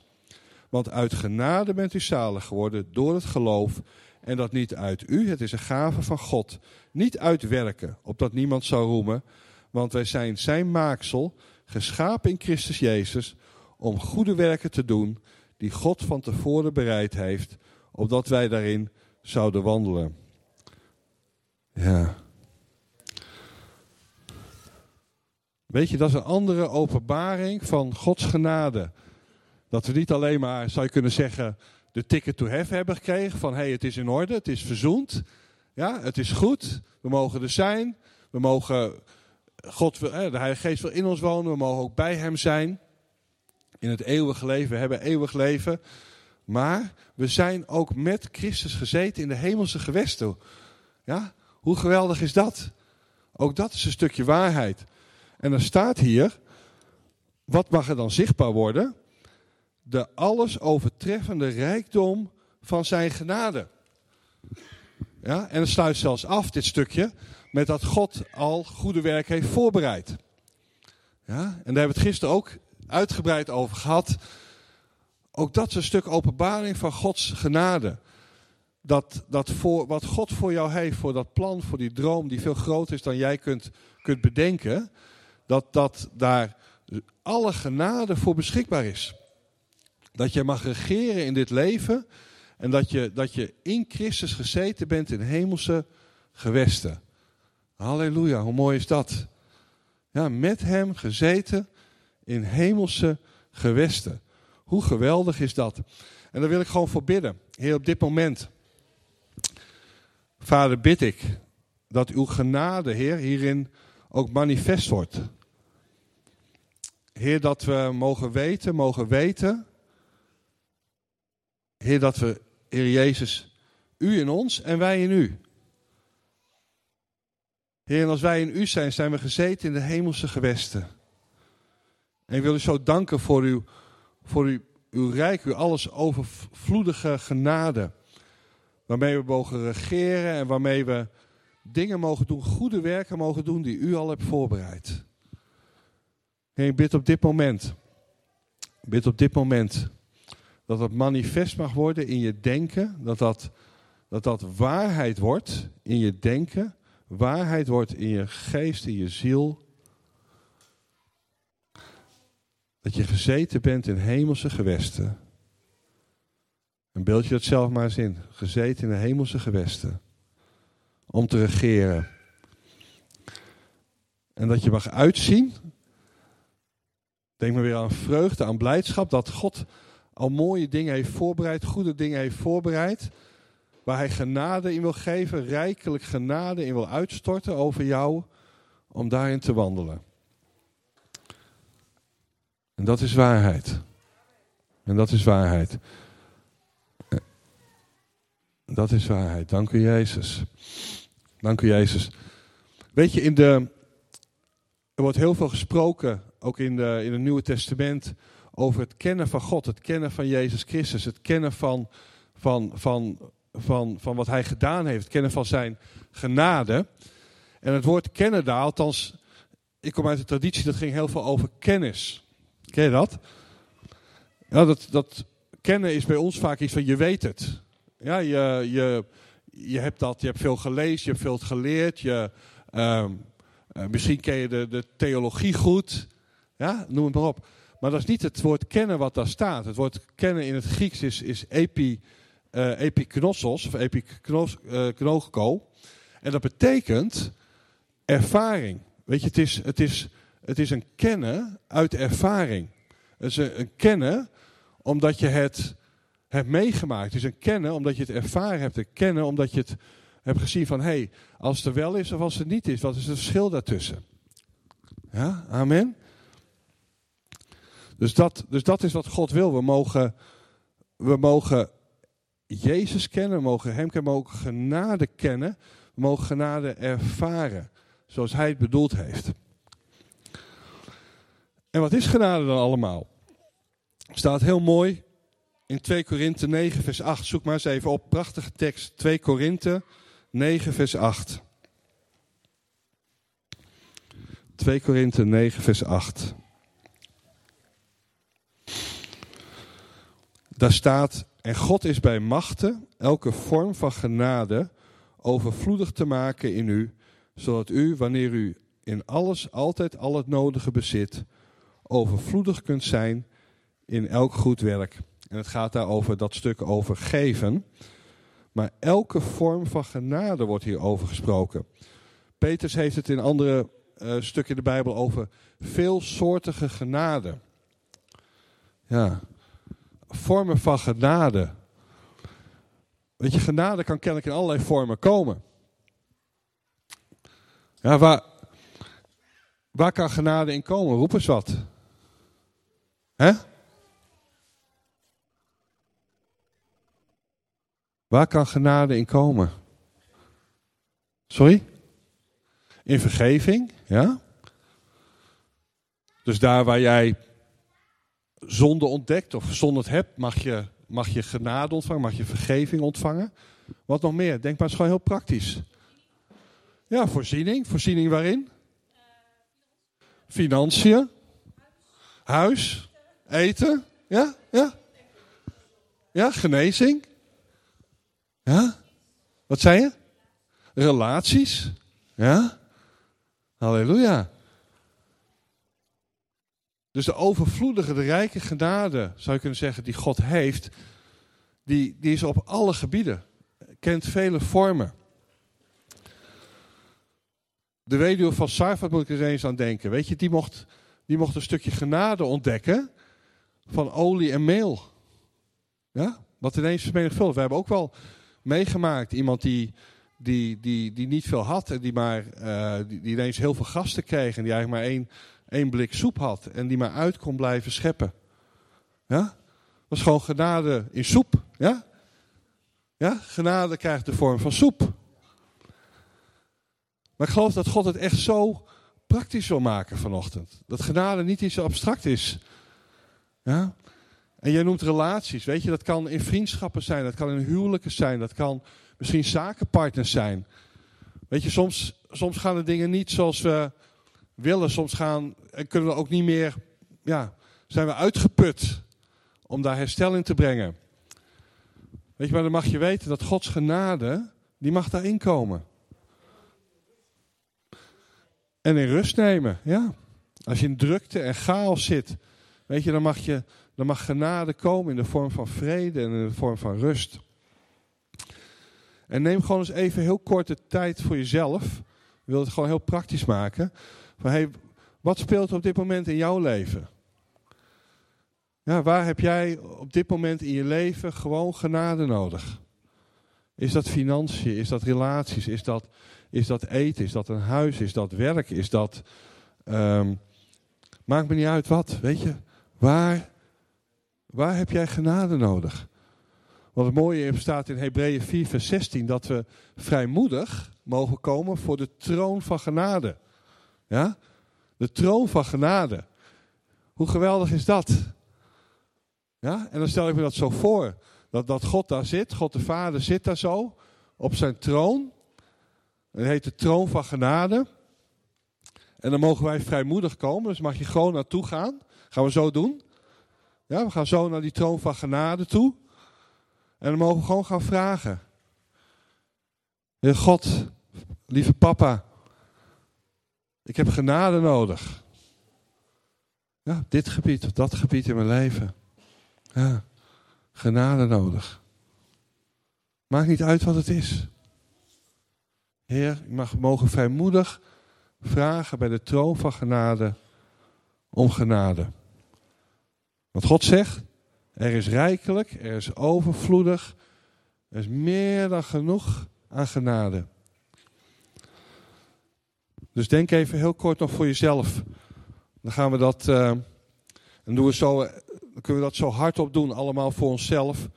Want uit genade bent u zalig geworden door het geloof, en dat niet uit u, het is een gave van God, niet uit werken, opdat niemand zou roemen, want wij zijn zijn maaksel, geschapen in Christus Jezus, om goede werken te doen, die God van tevoren bereid heeft, opdat wij daarin zouden wandelen. Ja. Weet je, dat is een andere openbaring van Gods genade. Dat we niet alleen maar, zou je kunnen zeggen, de ticket to have hebben gekregen. Van hey, het is in orde, het is verzoend. Ja, het is goed, we mogen er zijn. We mogen, God, de Heilige Geest wil in ons wonen, we mogen ook bij Hem zijn in het eeuwige leven. We hebben eeuwig leven. Maar we zijn ook met Christus gezeten in de hemelse gewesten. Ja? Hoe geweldig is dat? Ook dat is een stukje waarheid. En er staat hier, wat mag er dan zichtbaar worden? De alles overtreffende rijkdom van zijn genade. Ja, en het sluit zelfs af, dit stukje, met dat God al goede werk heeft voorbereid. Ja, en daar hebben we het gisteren ook uitgebreid over gehad. Ook dat is een stuk openbaring van Gods genade. Dat, dat voor, wat God voor jou heeft, voor dat plan, voor die droom die veel groter is dan jij kunt, kunt bedenken. dat, dat daar alle genade voor beschikbaar is. Dat je mag regeren in dit leven en dat je, dat je in Christus gezeten bent in hemelse gewesten. Halleluja, hoe mooi is dat? Ja, met hem gezeten in hemelse gewesten. Hoe geweldig is dat? En daar wil ik gewoon voor bidden. Heer, op dit moment. Vader, bid ik dat uw genade, Heer, hierin ook manifest wordt. Heer, dat we mogen weten, mogen weten. Heer, dat we, Heer Jezus, u in ons en wij in u. Heer, en als wij in u zijn, zijn we gezeten in de hemelse gewesten. En ik wil u zo danken voor uw, voor uw, uw rijk, uw alles overvloedige genade. Waarmee we mogen regeren en waarmee we dingen mogen doen, goede werken mogen doen die u al hebt voorbereid. En ik bid op dit moment, bid op dit moment, dat dat manifest mag worden in je denken, dat dat, dat dat waarheid wordt in je denken, waarheid wordt in je geest, in je ziel. Dat je gezeten bent in hemelse gewesten. Een beeld je dat zelf maar eens in. Gezeten in de hemelse gewesten. Om te regeren. En dat je mag uitzien. Denk maar weer aan vreugde, aan blijdschap. Dat God al mooie dingen heeft voorbereid. Goede dingen heeft voorbereid. Waar hij genade in wil geven. Rijkelijk genade in wil uitstorten over jou. Om daarin te wandelen. En dat is waarheid. En dat is waarheid. Dat is waarheid. Dank u Jezus. Dank u Jezus. Weet je, in de, er wordt heel veel gesproken, ook in, de, in het Nieuwe Testament, over het kennen van God, het kennen van Jezus Christus, het kennen van, van, van, van, van wat Hij gedaan heeft, het kennen van Zijn genade. En het woord kennen daar, althans, ik kom uit de traditie, dat ging heel veel over kennis. Ken je dat? Ja, dat, dat kennen is bij ons vaak iets van je weet het. Ja, je, je, je hebt dat, je hebt veel gelezen, je hebt veel geleerd. Je, ehm, eh, misschien ken je de, de theologie goed. Ja, noem het maar op. Maar dat is niet het woord kennen wat daar staat. Het woord kennen in het Grieks is, is uh, epiknossos of epiknogo. Uh, en dat betekent ervaring. Weet je, het is, het is, het is een kennen uit ervaring. Het is een, een kennen omdat je het hebt meegemaakt. Het is een kennen omdat je het ervaren hebt. Een kennen omdat je het hebt gezien van... hé, hey, als het er wel is of als het niet is, wat is het verschil daartussen? Ja, amen. Dus dat, dus dat is wat God wil. We mogen, we mogen Jezus kennen, we mogen Hem kennen, we mogen genade kennen. We mogen genade ervaren, zoals Hij het bedoeld heeft. En wat is genade dan allemaal? Staat heel mooi in 2 Korinthe 9 vers 8. Zoek maar eens even op, prachtige tekst. 2 Korinthe 9 vers 8. 2 Korinthe 9 vers 8. Daar staat, en God is bij machten elke vorm van genade overvloedig te maken in u, zodat u, wanneer u in alles altijd al het nodige bezit, overvloedig kunt zijn in elk goed werk. En het gaat daar over dat stuk over geven. Maar elke vorm van genade wordt hier over gesproken. Peters heeft het in andere uh, stukken in de Bijbel over veelsoortige genade. Ja, vormen van genade. Weet je, genade kan kennelijk in allerlei vormen komen. Ja, waar, waar kan genade in komen? Roep eens wat. Hè? Waar kan genade in komen? Sorry? In vergeving, ja? Dus daar waar jij zonde ontdekt of zonde hebt, mag je, mag je genade ontvangen, mag je vergeving ontvangen. Wat nog meer? Denk maar eens gewoon heel praktisch. Ja, voorziening. Voorziening waarin? Financiën. Huis. Eten. Ja, ja. Ja, genezing. Ja? Wat zei je? Relaties. Ja? Halleluja. Dus de overvloedige, de rijke genade, zou je kunnen zeggen, die God heeft, die, die is op alle gebieden. Kent vele vormen. De weduwe van Sarfat moet ik er eens aan denken. Weet je, die mocht, die mocht een stukje genade ontdekken van olie en meel. Ja? Wat ineens vermenigvuldigt. We hebben ook wel meegemaakt iemand die, die, die, die niet veel had en die, maar, uh, die, die ineens heel veel gasten kreeg en die eigenlijk maar één, één blik soep had en die maar uit kon blijven scheppen. Ja? Was gewoon genade in soep. Ja? Ja? Genade krijgt de vorm van soep. Maar ik geloof dat God het echt zo praktisch wil maken vanochtend. Dat genade niet iets abstract is. Ja? En jij noemt relaties, weet je, dat kan in vriendschappen zijn, dat kan in huwelijken zijn, dat kan misschien zakenpartners zijn. Weet je, soms, soms gaan de dingen niet zoals we willen, soms gaan, en kunnen we ook niet meer, ja, zijn we uitgeput om daar herstel in te brengen. Weet je, maar dan mag je weten dat Gods genade, die mag daarin komen. En in rust nemen, ja. Als je in drukte en chaos zit, weet je, dan mag, je, dan mag genade komen in de vorm van vrede en in de vorm van rust. En neem gewoon eens even heel korte tijd voor jezelf. Ik wil het gewoon heel praktisch maken. Van, hey, wat speelt op dit moment in jouw leven? Ja, waar heb jij op dit moment in je leven gewoon genade nodig? Is dat financiën? Is dat relaties? Is dat is dat eten? Is dat een huis? Is dat werk? Is dat. Um, maakt me niet uit wat, weet je. Waar, waar heb jij genade nodig? Wat het mooie staat in Hebreeën 4, vers 16, dat we vrijmoedig mogen komen voor de troon van genade. Ja? De troon van genade. Hoe geweldig is dat? Ja? En dan stel ik me dat zo voor. Dat, dat God daar zit, God de Vader zit daar zo op zijn troon. Het heet de troon van genade. En dan mogen wij vrijmoedig komen. Dus mag je gewoon naartoe gaan. Gaan we zo doen. Ja, we gaan zo naar die troon van genade toe. En dan mogen we gewoon gaan vragen. God, lieve papa. Ik heb genade nodig. Ja, dit gebied of dat gebied in mijn leven. Ja, genade nodig. Maakt niet uit wat het is. Heer, ik mag mogen vrijmoedig vragen bij de troon van genade om genade. Want God zegt, er is rijkelijk, er is overvloedig, er is meer dan genoeg aan genade. Dus denk even heel kort nog voor jezelf. Dan gaan we dat, uh, en doen we zo, dan kunnen we dat zo hardop doen, allemaal voor onszelf.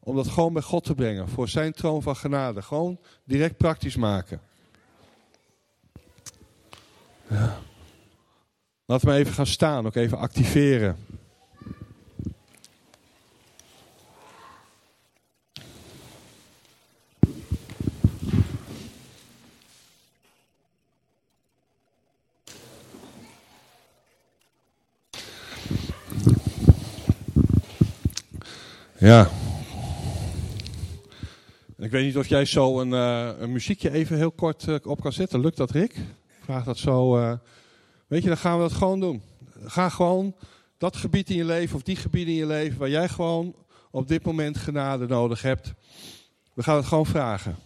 Om dat gewoon bij God te brengen. Voor zijn troon van genade. Gewoon direct praktisch maken. Ja. Laten we even gaan staan. Ook even activeren. Ja. Ik weet niet of jij zo een, uh, een muziekje even heel kort uh, op kan zetten. Lukt dat, Rick? vraag dat zo. Uh, weet je, dan gaan we dat gewoon doen. Ga gewoon dat gebied in je leven of die gebieden in je leven waar jij gewoon op dit moment genade nodig hebt. We gaan het gewoon vragen.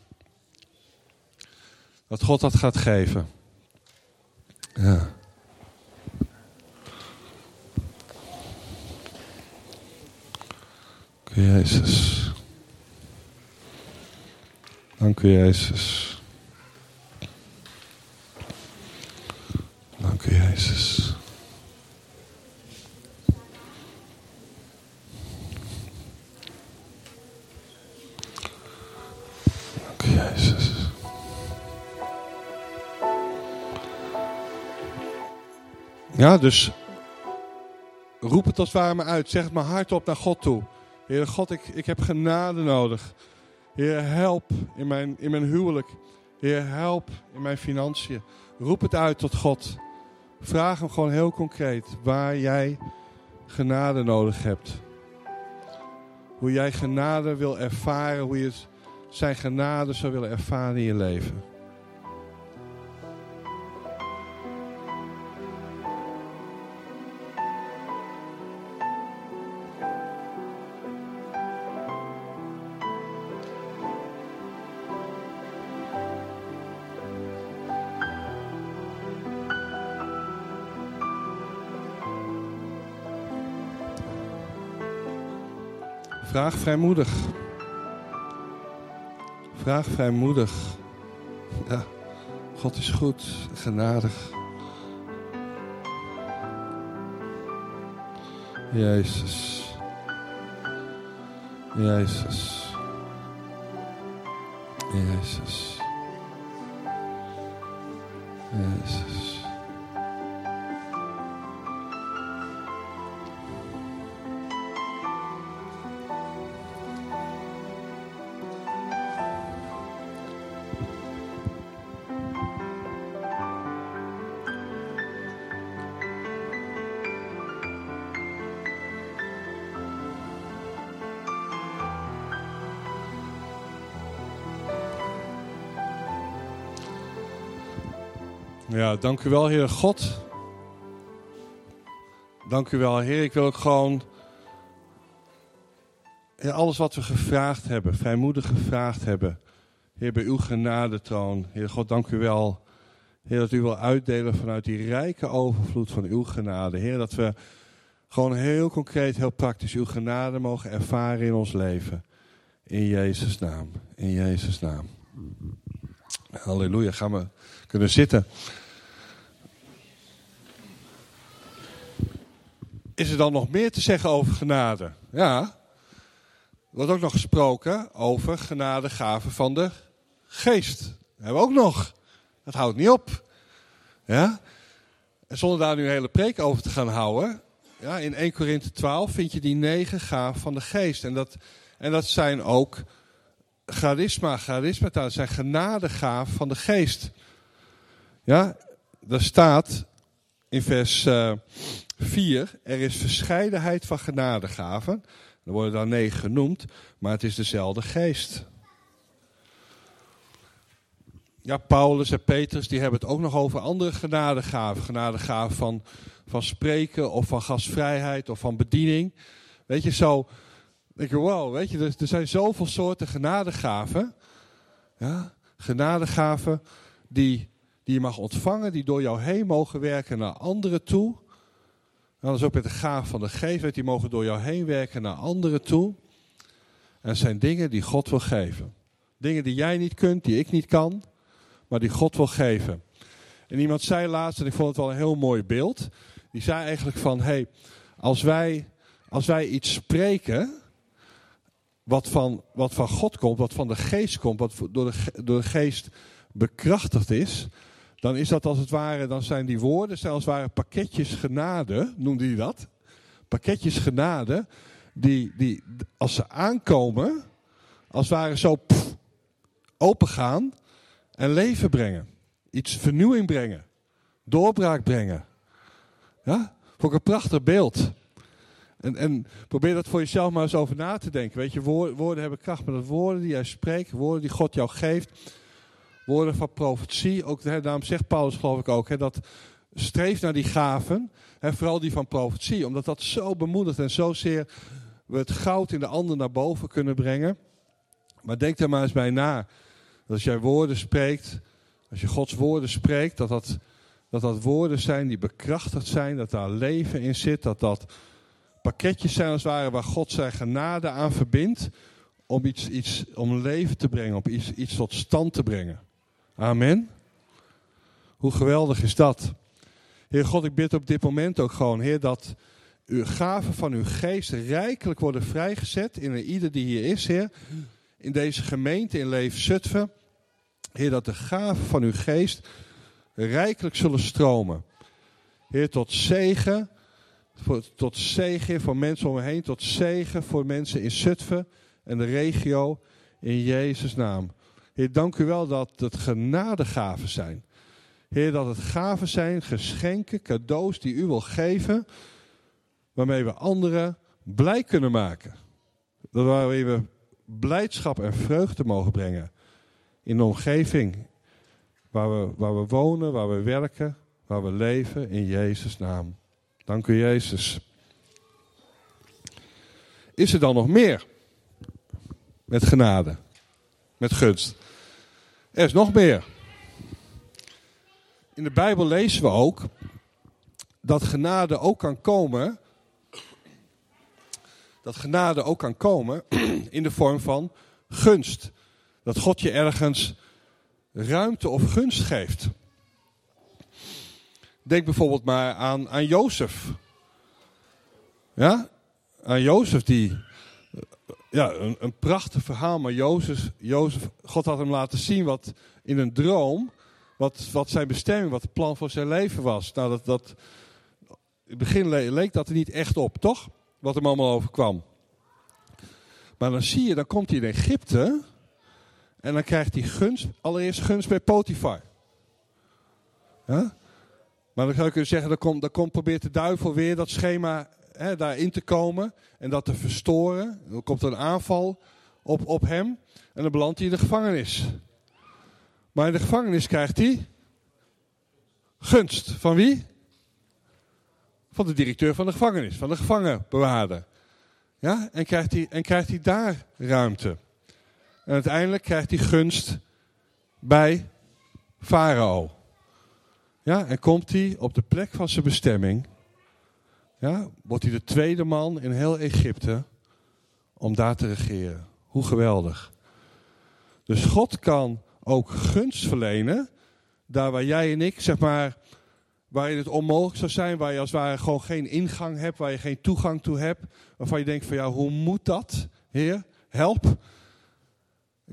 Dat God dat gaat geven. Ja. Dank u, Jezus. Dank u, Jezus. Dank u, Jezus. Dank u, Jezus. Ja, dus roep het als ware maar uit. Zeg het maar hardop naar God toe. Heer God, ik, ik heb genade nodig. Heer, help in mijn, in mijn huwelijk. Heer, help in mijn financiën. Roep het uit tot God. Vraag hem gewoon heel concreet waar jij genade nodig hebt. Hoe jij genade wil ervaren, hoe je zijn genade zou willen ervaren in je leven. Vraag vrijmoedig. Vraag vrijmoedig. Ja, God is goed, genadig. Jezus. Jezus. Jezus. Dank u wel, Heer God. Dank u wel, Heer. Ik wil ook gewoon Heer, alles wat we gevraagd hebben, vrijmoedig gevraagd hebben, Heer, bij uw genadetroon. Heer God, dank u wel, Heer, dat u wil uitdelen vanuit die rijke overvloed van uw genade. Heer, dat we gewoon heel concreet, heel praktisch uw genade mogen ervaren in ons leven. In Jezus' naam. In Jezus' naam. Halleluja. Gaan we kunnen zitten. Is er dan nog meer te zeggen over genade? Ja. Er wordt ook nog gesproken over genadegaven van de geest. Hebben we ook nog. Dat houdt niet op. Ja? En zonder daar nu een hele preek over te gaan houden. Ja, in 1 Korinthe 12 vind je die negen gaven van de geest. En dat, en dat zijn ook charisma, charisma, dat zijn genadegaven van de geest. Ja, daar staat in vers uh, 4, er is verscheidenheid van genadegaven. Er worden dan negen genoemd, maar het is dezelfde geest. Ja, Paulus en Petrus die hebben het ook nog over andere genadegaven. Genadegaven van, van spreken of van gastvrijheid of van bediening. Weet je, zo denk wow, weet je, er, er zijn zoveel soorten genadegaven. Ja, genadegaven die, die je mag ontvangen, die door jou heen mogen werken naar anderen toe. Dat is ook met de gaaf van de geest, die mogen door jou heen werken naar anderen toe. En het zijn dingen die God wil geven. Dingen die jij niet kunt, die ik niet kan, maar die God wil geven. En iemand zei laatst, en ik vond het wel een heel mooi beeld. Die zei eigenlijk van, hé, hey, als, wij, als wij iets spreken, wat van, wat van God komt, wat van de geest komt, wat door de, door de geest bekrachtigd is, dan is dat als het ware, dan zijn die woorden het ware pakketjes genade, noemde hij dat. Pakketjes genade, die, die als ze aankomen, als het ware zo pff, opengaan en leven brengen. Iets vernieuwing brengen. Doorbraak brengen. Ja, voor een prachtig beeld. En, en, probeer dat voor jezelf maar eens over na te denken. Weet je, woorden, hebben kracht, maar dat woorden die jij spreekt, woorden die God jou geeft, woorden van profetie. Ook, hè, daarom zegt Paulus geloof ik ook, hè, dat streef naar die gaven, hè, vooral die van profetie. Omdat dat zo bemoedigt en zozeer we het goud in de ander naar boven kunnen brengen. Maar denk er maar eens bij na. Dat als jij woorden spreekt, als je Gods woorden spreekt, dat dat, dat dat woorden zijn die bekrachtigd zijn, dat daar leven in zit, dat dat pakketjes zijn als het ware waar God zijn genade aan verbindt om iets, iets om leven te brengen, om iets, iets tot stand te brengen. Amen. Hoe geweldig is dat? Heer God, ik bid op dit moment ook gewoon, Heer, dat uw gaven van uw geest rijkelijk worden vrijgezet in ieder die hier is, Heer. In deze gemeente in Leef Zutphen. Heer, dat de gaven van uw geest rijkelijk zullen stromen. Heer, tot zegen, voor, tot zegen voor mensen om me heen, tot zegen voor mensen in Zutphen en de regio, in Jezus' naam. Heer, dank u wel dat het genadegaven zijn. Heer, dat het gaven zijn, geschenken, cadeaus die u wil geven, waarmee we anderen blij kunnen maken. Waarmee we blijdschap en vreugde mogen brengen in de omgeving waar we, waar we wonen, waar we werken, waar we leven, in Jezus' naam. Dank u, Jezus. Is er dan nog meer met genade, met gunst? Er is nog meer. In de Bijbel lezen we ook dat genade ook kan komen. dat genade ook kan komen in de vorm van gunst. Dat God je ergens ruimte of gunst geeft. Denk bijvoorbeeld maar aan, aan Jozef. Ja, aan Jozef die, ja, een, een prachtig verhaal, maar Jozef, Jozef, God had hem laten zien wat in een droom, wat, wat zijn bestemming, wat het plan voor zijn leven was. Nou, dat, dat, in het begin leek dat er niet echt op, toch? Wat hem allemaal overkwam. Maar dan zie je, dan komt hij in Egypte en dan krijgt hij gunst, allereerst gunst bij Potifar. Maar dan zou je kunnen zeggen, dan, komt, dan komt, probeert de duivel weer dat schema hè, daarin te komen en dat te verstoren. Dan komt er een aanval op, op hem en dan belandt hij in de gevangenis. Maar in de gevangenis krijgt hij gunst. Van wie? Van de directeur van de gevangenis, van de gevangenbewaarder. Ja, en krijgt hij, en krijgt hij daar ruimte. En uiteindelijk krijgt hij gunst bij Farao. Ja, en komt hij op de plek van zijn bestemming. Ja, wordt hij de tweede man in heel Egypte om daar te regeren. Hoe geweldig. Dus God kan ook gunst verlenen. Daar waar jij en ik, zeg maar, waar het onmogelijk zou zijn, waar je als het ware gewoon geen ingang hebt, waar je geen toegang toe hebt, waarvan je denkt van ja, hoe moet dat, Heer? Help.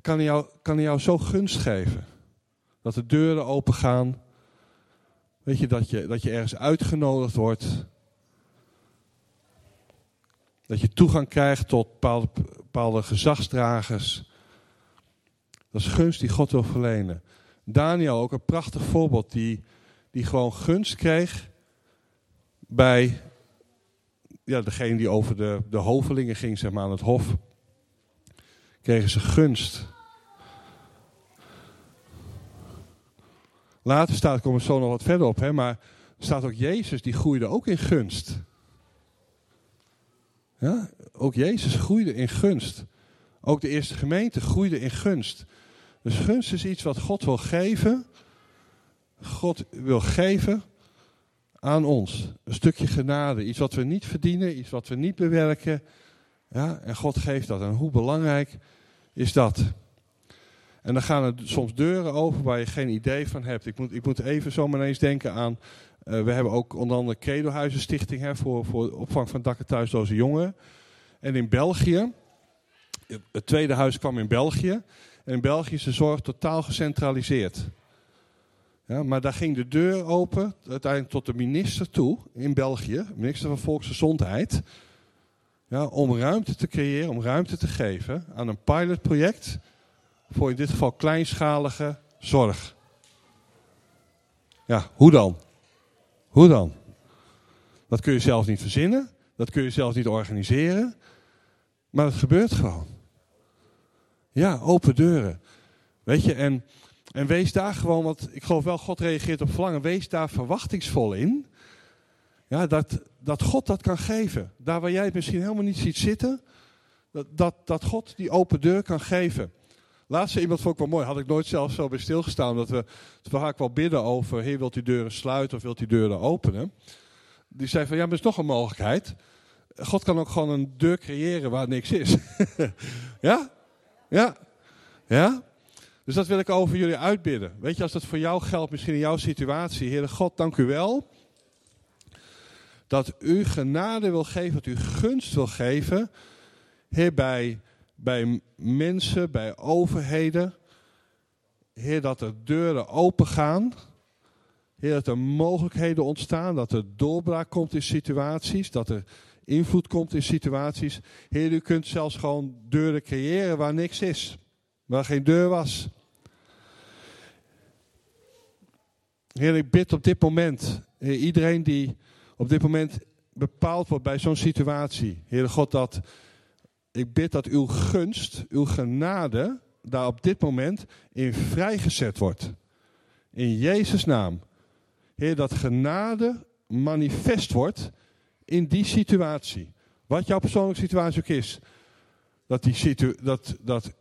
Kan hij jou, kan hij jou zo gunst geven. Dat de deuren open gaan. Weet je, dat je, dat je ergens uitgenodigd wordt. Dat je toegang krijgt tot bepaalde, gezagsdragers. Dat is gunst die God wil verlenen. Daniel, ook een prachtig voorbeeld, die, die gewoon gunst kreeg bij ja, degene die over de, de hovelingen ging, zeg maar, aan het hof. Kregen ze gunst. Later staat, komen we zo nog wat verder op, hè, maar staat ook Jezus, die groeide ook in gunst. Ja, ook Jezus groeide in gunst. Ook de eerste gemeente groeide in gunst. Dus gunst is iets wat God wil geven. God wil geven aan ons. Een stukje genade. Iets wat we niet verdienen, iets wat we niet bewerken. Ja, en God geeft dat. En hoe belangrijk is dat? En dan gaan er soms deuren open waar je geen idee van hebt. Ik moet, ik moet even zomaar eens denken aan. Uh, we hebben ook onder andere Credohuizen Stichting hè, voor, voor opvang van dak- en thuisloze jongeren. En in België, het tweede huis kwam in België. En in België is de zorg totaal gecentraliseerd. Ja, maar daar ging de deur open, uiteindelijk tot de minister toe in België, minister van Volksgezondheid. Ja, om ruimte te creëren, om ruimte te geven aan een pilotproject voor in dit geval kleinschalige zorg. Ja, hoe dan? Hoe dan? Dat kun je zelf niet verzinnen, dat kun je zelf niet organiseren, maar het gebeurt gewoon. Ja, open deuren. Weet je, en, en wees daar gewoon, want ik geloof wel, God reageert op verlangen. Wees daar verwachtingsvol in. Ja, dat, dat God dat kan geven. Daar waar jij het misschien helemaal niet ziet zitten, dat, dat, dat God die open deur kan geven. Laatste iemand vond ik wel mooi, had ik nooit zelf zo bij stilgestaan, dat we vaak wel bidden over, heer wilt u deuren sluiten of wilt u deuren openen? Die zei van, ja, maar er is nog een mogelijkheid. God kan ook gewoon een deur creëren waar niks is. ja? Ja? Ja? Dus dat wil ik over jullie uitbidden. Weet je, als dat voor jou geldt, misschien in jouw situatie. Heere God, dank u wel. Dat u genade wil geven, dat u gunst wil geven. Heer, bij, bij mensen, bij overheden. Heer, dat er deuren open gaan. Heer, dat er mogelijkheden ontstaan. Dat er doorbraak komt in situaties. Dat er invloed komt in situaties. Heer, u kunt zelfs gewoon deuren creëren waar niks is. Waar geen deur was. Heer, ik bid op dit moment, heer, iedereen die op dit moment bepaald wordt bij zo'n situatie. Heer God, dat ik bid dat uw gunst, uw genade, daar op dit moment in vrijgezet wordt. In Jezus' naam. Heer, dat genade manifest wordt in die situatie. Wat jouw persoonlijke situatie ook is. Dat, die situ dat, dat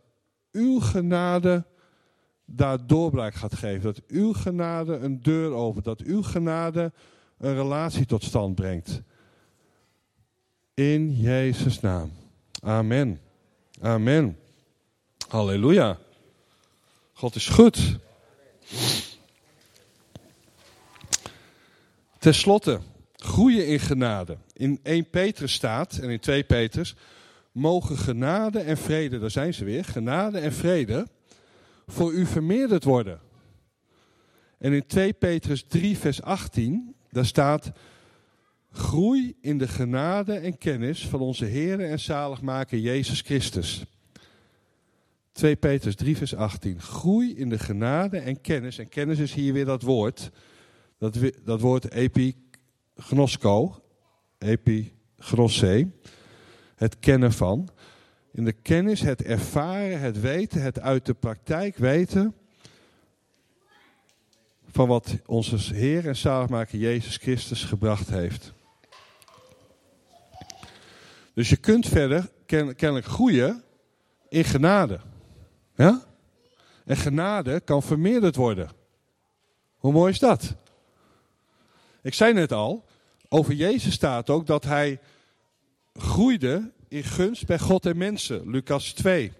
uw genade daar doorbraak gaat geven. Dat uw genade een deur opent. Dat uw genade een relatie tot stand brengt. In Jezus' naam. Amen. Amen. Halleluja. God is goed. Ten slotte, groeien in genade. In 1 Petrus staat, en in 2 Petrus, mogen genade en vrede, daar zijn ze weer, genade en vrede, voor u vermeerderd worden. En in 2 Petrus 3, vers 18, daar staat, groei in de genade en kennis van onze Heer en zaligmaker Jezus Christus. 2 Petrus 3, vers 18. Groei in de genade en kennis. En kennis is hier weer dat woord. Dat, dat woord epignosco. Epignosse. Het kennen van. In de kennis, het ervaren, het weten, het uit de praktijk weten. Van wat onze Heer en zaligmaker Jezus Christus gebracht heeft. Dus je kunt verder kennelijk groeien in genade. Ja? En genade kan vermeerderd worden. Hoe mooi is dat? Ik zei net al, over Jezus staat ook dat hij groeide in gunst bij God en mensen. Lucas 2.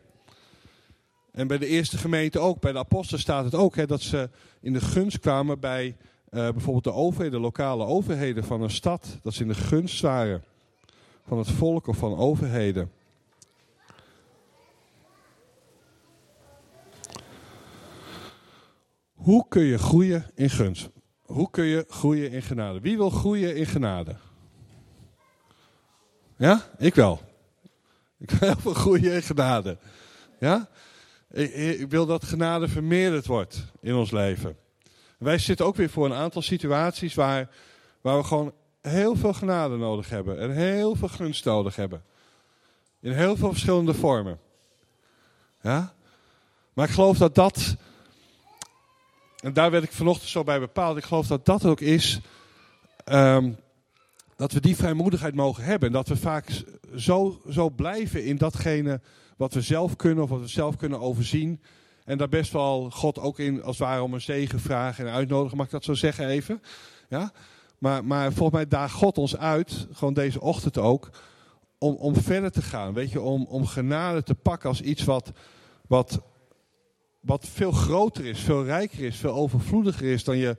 En bij de eerste gemeente ook, bij de apostelen staat het ook, hè, dat ze in de gunst kwamen bij uh, bijvoorbeeld de overheden, de lokale overheden van een stad. Dat ze in de gunst waren van het volk of van overheden. Hoe kun je groeien in gunst? Hoe kun je groeien in genade? Wie wil groeien in genade? Ja, ik wel. Ik wil heel veel groeien in genade. Ja? Ik, ik wil dat genade vermeerderd wordt in ons leven. Wij zitten ook weer voor een aantal situaties waar, waar we gewoon heel veel genade nodig hebben. En heel veel gunst nodig hebben. In heel veel verschillende vormen. Ja? Maar ik geloof dat dat en daar werd ik vanochtend zo bij bepaald. Ik geloof dat dat ook is. Ehm, dat we die vrijmoedigheid mogen hebben. En dat we vaak zo, zo blijven in datgene wat we zelf kunnen of wat we zelf kunnen overzien. En daar best wel God ook in, als het ware, om een zegen vragen en uitnodigen. Mag ik dat zo zeggen even? Ja? Maar, maar volgens mij daagt God ons uit, gewoon deze ochtend ook, om, om verder te gaan. Weet je, om, om genade te pakken als iets wat, wat wat veel groter is, veel rijker is, veel overvloediger is dan, je,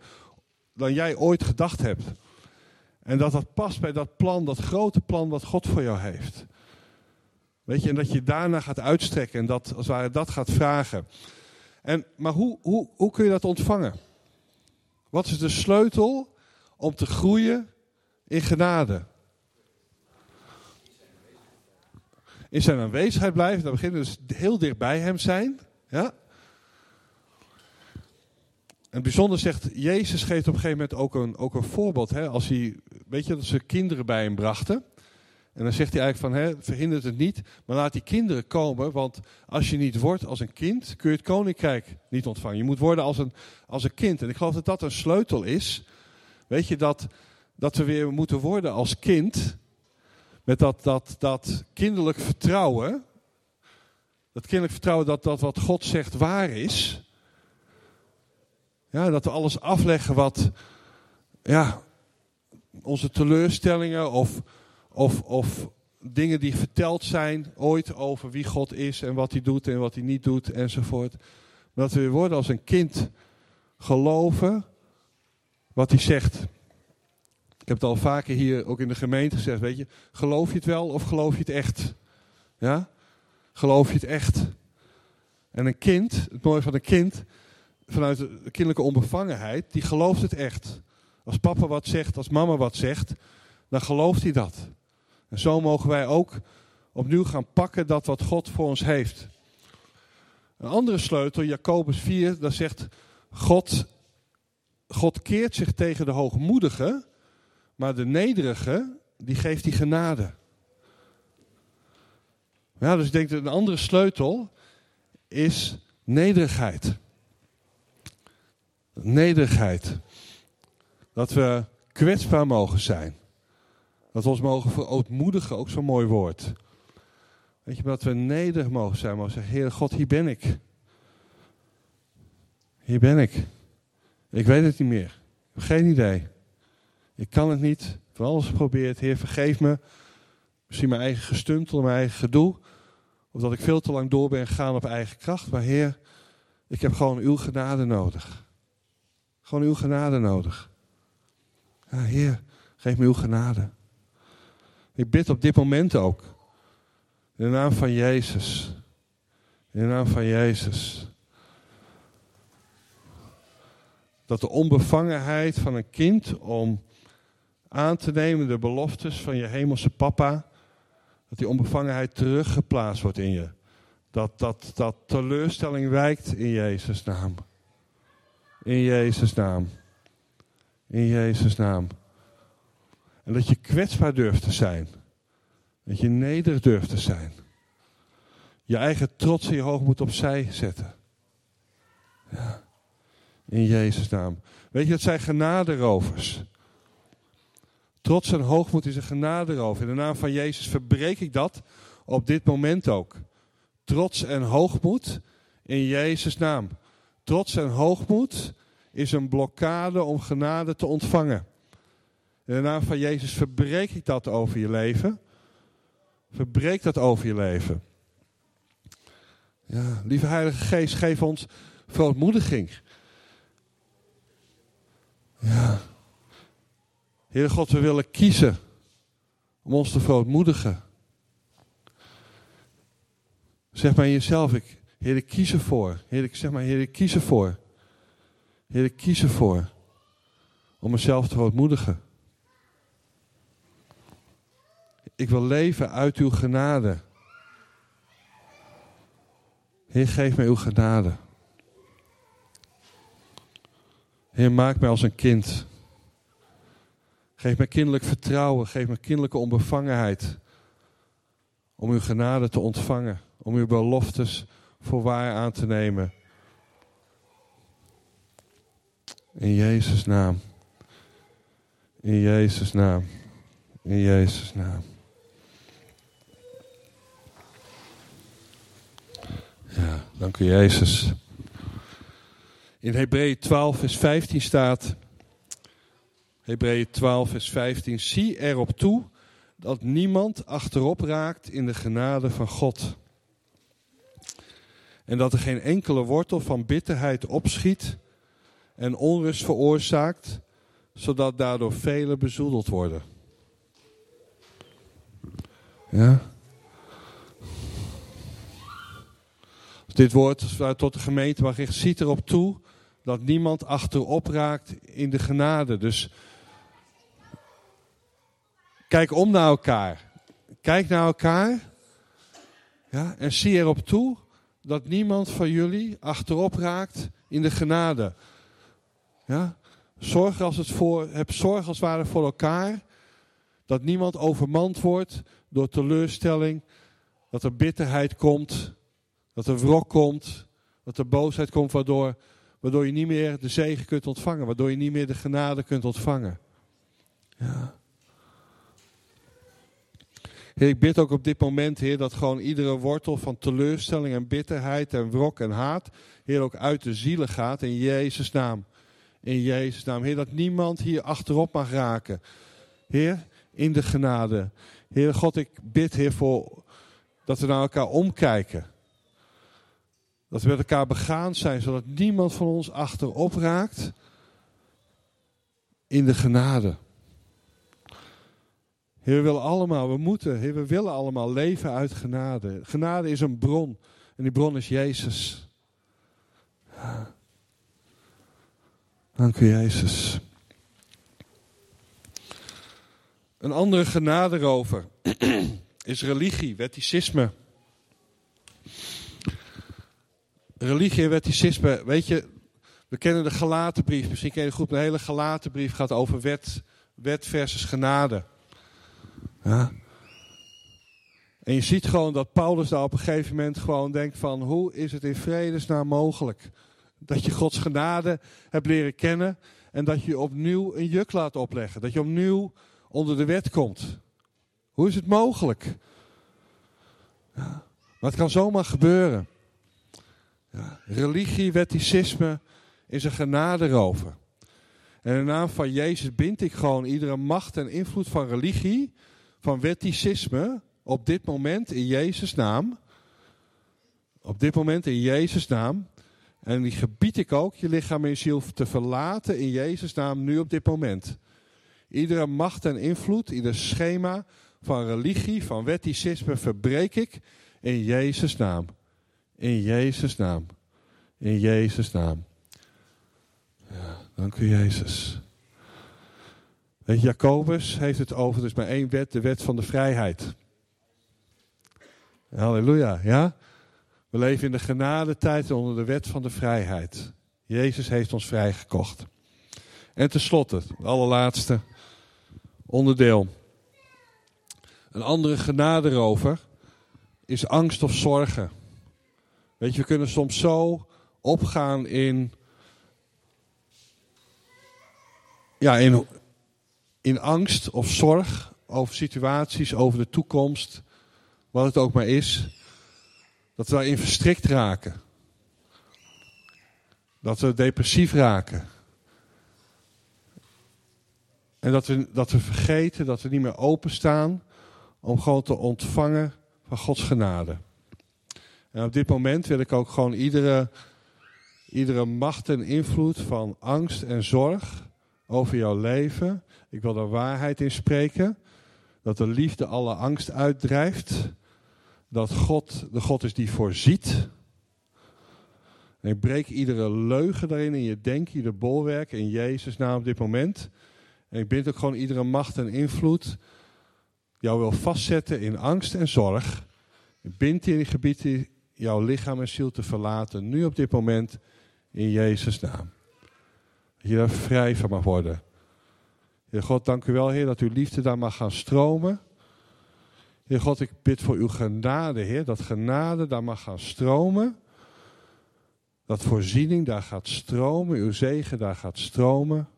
dan jij ooit gedacht hebt. En dat dat past bij dat plan, dat grote plan wat God voor jou heeft. Weet je, en dat je daarna gaat uitstrekken en dat, als het ware, dat gaat vragen. En, maar hoe, hoe, hoe kun je dat ontvangen? Wat is de sleutel om te groeien in genade? In zijn aanwezigheid blijven, dan beginnen dus heel dicht bij hem zijn. Ja? En bijzonder zegt, Jezus geeft op een gegeven moment ook een, ook een voorbeeld. Hè? Als hij, weet je, dat ze kinderen bij hem brachten. En dan zegt hij eigenlijk van, hè, verhindert het niet, maar laat die kinderen komen. Want als je niet wordt als een kind, kun je het koninkrijk niet ontvangen. Je moet worden als een, als een kind. En ik geloof dat dat een sleutel is. Weet je, dat, dat we weer moeten worden als kind. Met dat, dat, dat kinderlijk vertrouwen. Dat kinderlijk vertrouwen dat, dat wat God zegt waar is. Ja, dat we alles afleggen wat ja, onze teleurstellingen of, of, of dingen die verteld zijn ooit over wie God is en wat hij doet en wat hij niet doet enzovoort. Dat we weer worden als een kind geloven wat hij zegt. Ik heb het al vaker hier ook in de gemeente gezegd, weet je, geloof je het wel of geloof je het echt? Ja? Geloof je het echt? En een kind, het mooie van een kind, vanuit de kinderlijke onbevangenheid, die gelooft het echt. Als papa wat zegt, als mama wat zegt, dan gelooft hij dat. En zo mogen wij ook opnieuw gaan pakken dat wat God voor ons heeft. Een andere sleutel, Jacobus 4, daar zegt God, God keert zich tegen de hoogmoedige, maar de nederige, die geeft die genade. Ja, dus ik denk dat een andere sleutel is nederigheid. Nederigheid. Dat we kwetsbaar mogen zijn. Dat we ons mogen verootmoedigen, ook zo'n mooi woord. Weet je, dat we nederig mogen zijn, mogen zeggen, Heer God, hier ben ik. Hier ben ik. Ik weet het niet meer. Ik heb geen idee. Ik kan het niet. Van alles geprobeerd. Heer, vergeef me. Misschien mijn eigen gestuntel, mijn eigen gedoe. Of dat ik veel te lang door ben gegaan op eigen kracht. Maar Heer, ik heb gewoon uw genade nodig. Gewoon uw genade nodig. Ja, Heer, geef me uw genade. Ik bid op dit moment ook. In de naam van Jezus. In de naam van Jezus. Dat de onbevangenheid van een kind om aan te nemen de beloftes van je hemelse papa, dat die onbevangenheid teruggeplaatst wordt in je. Dat, dat, dat teleurstelling wijkt in Jezus' naam. In Jezus' naam. In Jezus' naam. En dat je kwetsbaar durft te zijn. Dat je nederig durft te zijn. Je eigen trots en je hoogmoed opzij zetten. Ja. In Jezus' naam. Weet je, dat zijn genaderovers. Trots en hoogmoed is een genaderover. In de naam van Jezus verbreek ik dat op dit moment ook. Trots en hoogmoed in Jezus' naam. Trots en hoogmoed is een blokkade om genade te ontvangen. In de naam van Jezus verbreek ik dat over je leven. Verbreek dat over je leven. Ja, lieve Heilige Geest, geef ons verootmoediging. Ja. Heere God, we willen kiezen om ons te verootmoedigen. Zeg maar jezelf, ik, Heer, ik kies ervoor. Heer, ik zeg maar, Heer, ik kies ervoor. Heer, ik kies ervoor om mezelf te verootmoedigen. Ik wil leven uit uw genade. Heer, geef mij uw genade. Heer, maak mij als een kind. Geef mij kinderlijk vertrouwen. Geef mij kinderlijke onbevangenheid. Om uw genade te ontvangen. Om uw beloftes voor waar aan te nemen. In Jezus' naam. In Jezus' naam. In Jezus' naam. Ja, dank u Jezus. In Hebreeën 12 vers 15 staat... Hebreeën 12 vers 15... Zie erop toe dat niemand achterop raakt in de genade van God. En dat er geen enkele wortel van bitterheid opschiet en onrust veroorzaakt, zodat daardoor velen bezoedeld worden. Ja? Dit woord tot de gemeente mag richt, ziet erop toe dat niemand achterop raakt in de genade. Dus kijk om naar elkaar. Kijk naar elkaar. Ja, en zie erop toe dat niemand van jullie achterop raakt in de genade. Ja? Zorg als het voor, heb zorg als het ware voor elkaar. Dat niemand overmand wordt door teleurstelling. Dat er bitterheid komt. Dat er wrok komt. Dat er boosheid komt waardoor, waardoor je niet meer de zegen kunt ontvangen. Waardoor je niet meer de genade kunt ontvangen. Ja. Heer, ik bid ook op dit moment, Heer, dat gewoon iedere wortel van teleurstelling en bitterheid en wrok en haat, Heer, ook uit de zielen gaat in Jezus' naam. In Jezus' naam. Heer, dat niemand hier achterop mag raken. Heer, in de genade. Heer God, ik bid, Heer, voor dat we naar elkaar omkijken. Dat we met elkaar begaan zijn, zodat niemand van ons achterop raakt in de genade. Heer, we willen allemaal, we moeten, Heer, we willen allemaal leven uit genade. Genade is een bron en die bron is Jezus. Dank u, Jezus. Een andere genade erover is religie, wetticisme. Religie en wetticisme, weet je, we kennen de Galatenbrief. Misschien ken je goed, een hele Galatenbrief gaat over wet, wet versus genade. En je ziet gewoon dat Paulus daar op een gegeven moment gewoon denkt van... hoe is het in vredesnaam mogelijk dat je Gods genade hebt leren kennen... en dat je opnieuw een juk laat opleggen. Dat je opnieuw onder de wet komt. Hoe is het mogelijk? Ja. Maar het kan zomaar gebeuren. Ja. Religie, wetticisme is een genade erover. En in de naam van Jezus bind ik gewoon iedere macht en invloed van religie van wetticisme op dit moment in Jezus' naam. Op dit moment in Jezus' naam. En die gebied ik ook je lichaam en je ziel te verlaten in Jezus' naam nu op dit moment. Iedere macht en invloed, ieder schema van religie, van wetticisme verbreek ik in Jezus' naam. In Jezus' naam. In Jezus' naam. Ja, dank u Jezus. Weet Jacobus heeft het over dus maar één wet, de wet van de vrijheid. Halleluja, ja? We leven in de genadetijd onder de wet van de vrijheid. Jezus heeft ons vrijgekocht. En tenslotte, het allerlaatste onderdeel. Een andere genaderover is angst of zorgen. Weet je, we kunnen soms zo opgaan in. Ja, in, in angst of zorg over situaties, over de toekomst, wat het ook maar is. Dat we daarin verstrikt raken. Dat we depressief raken. En dat we, dat we vergeten, dat we niet meer openstaan om gewoon te ontvangen van Gods genade. En op dit moment wil ik ook gewoon iedere, iedere macht en invloed van angst en zorg over jouw leven. Ik wil daar waarheid in spreken. Dat de liefde alle angst uitdrijft. Dat God de God is die voorziet. En ik breek iedere leugen daarin in je denken, ieder bolwerk in Jezus naam op dit moment. En ik bind ook gewoon iedere macht en invloed jou wil vastzetten in angst en zorg. Bind in die gebieden jouw lichaam en ziel te verlaten, nu op dit moment, in Jezus' naam. Dat je daar vrij van mag worden. Heer God, dank u wel, Heer, dat uw liefde daar mag gaan stromen. Heer God, ik bid voor uw genade, Heer, dat genade daar mag gaan stromen. Dat voorziening daar gaat stromen, uw zegen daar gaat stromen.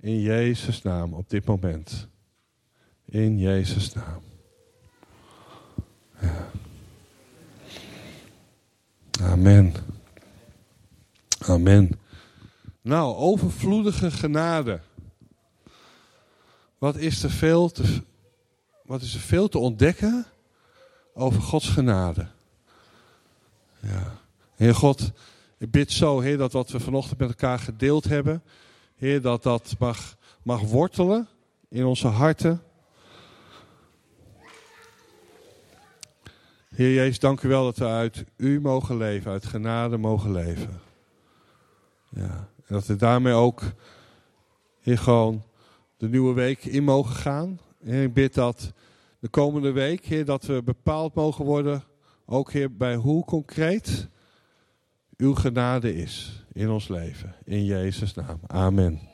In Jezus' naam op dit moment. In Jezus' naam. Amen. Amen. Nou, overvloedige genade. Wat is er veel te, wat is er veel te ontdekken over Gods genade? Ja. Heer God, ik bid zo, Heer, dat wat we vanochtend met elkaar gedeeld hebben, Heer, dat dat mag, mag wortelen in onze harten. Heer Jezus, dank u wel dat we uit u mogen leven, uit genade mogen leven. Ja, en dat we daarmee ook, Heer, gewoon de nieuwe week in mogen gaan. En ik bid dat de komende week, Heer, dat we bepaald mogen worden, ook Heer, bij hoe concreet uw genade is in ons leven. In Jezus' naam. Amen.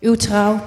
Uw trouw